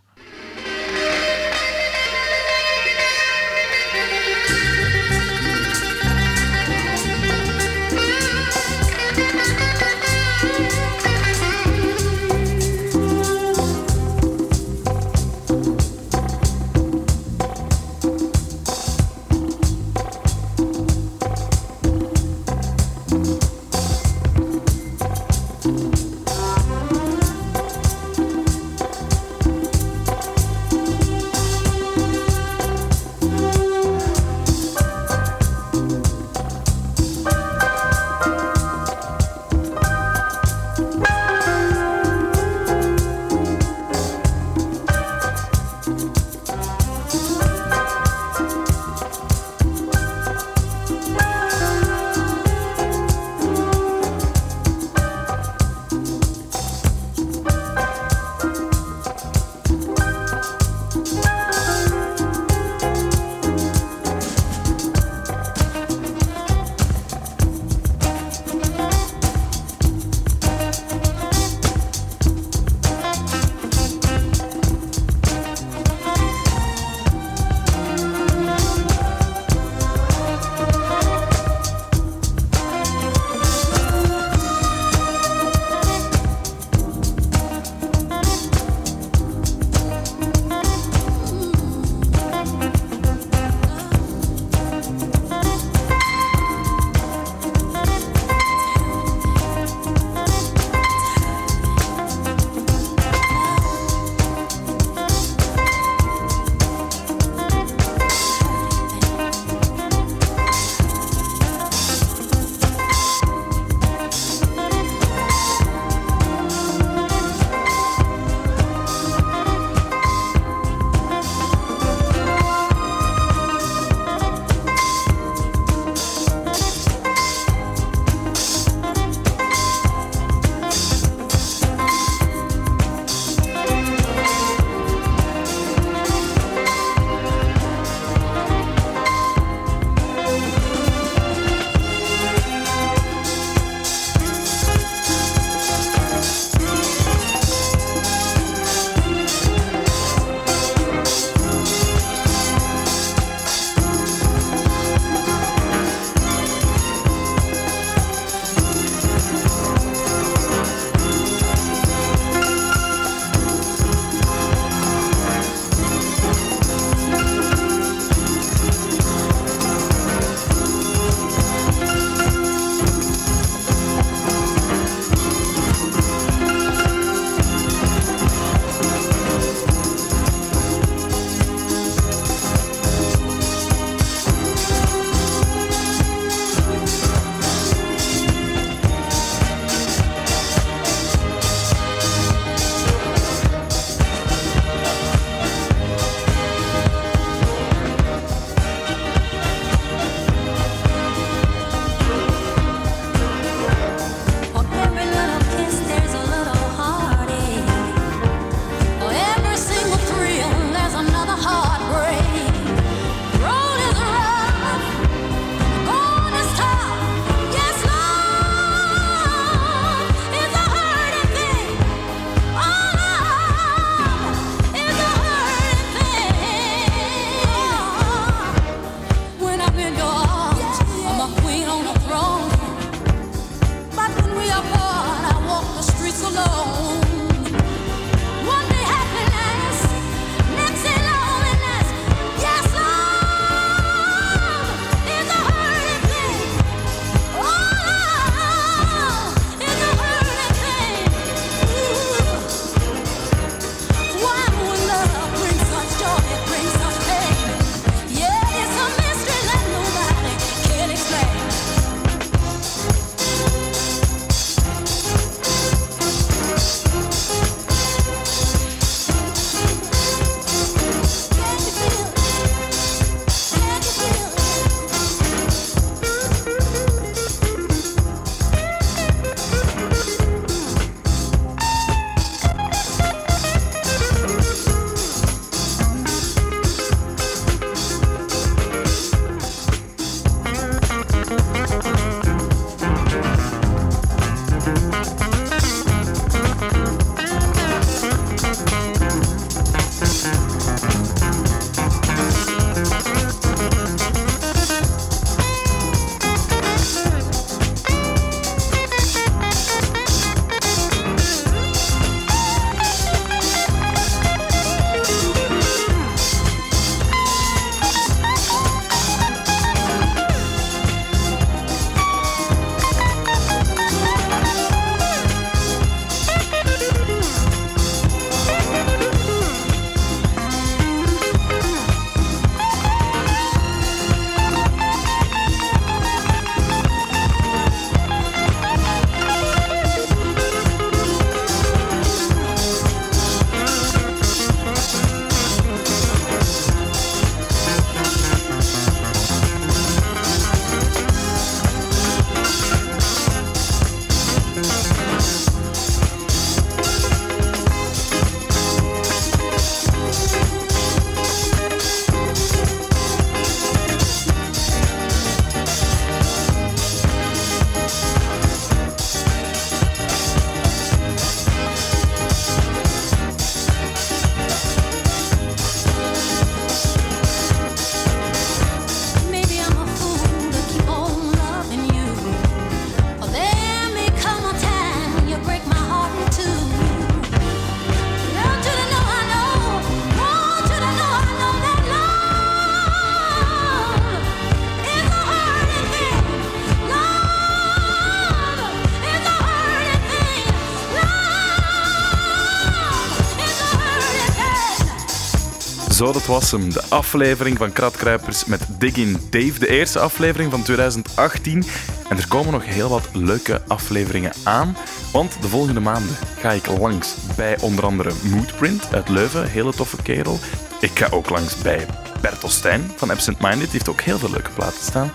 Zo, dat was hem. De aflevering van Kratkruipers met Diggin Dave. De eerste aflevering van 2018. En er komen nog heel wat leuke afleveringen aan. Want de volgende maanden ga ik langs bij onder andere Moodprint uit Leuven. Hele toffe kerel. Ik ga ook langs bij Bertel Stijn van Absent Minded. Die heeft ook heel veel leuke platen staan.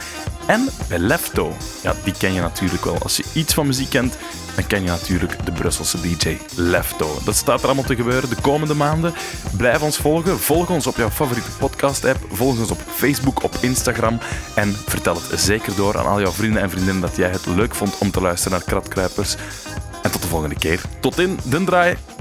En bij Lefto. Ja, die ken je natuurlijk wel. Als je iets van muziek kent, dan ken je natuurlijk de Brusselse DJ Lefto. Dat staat er allemaal te gebeuren de komende maanden. Blijf ons volgen. Volg ons op jouw favoriete podcast-app. Volg ons op Facebook, op Instagram. En vertel het zeker door aan al jouw vrienden en vriendinnen dat jij het leuk vond om te luisteren naar Kratkruipers. En tot de volgende keer. Tot in den draai.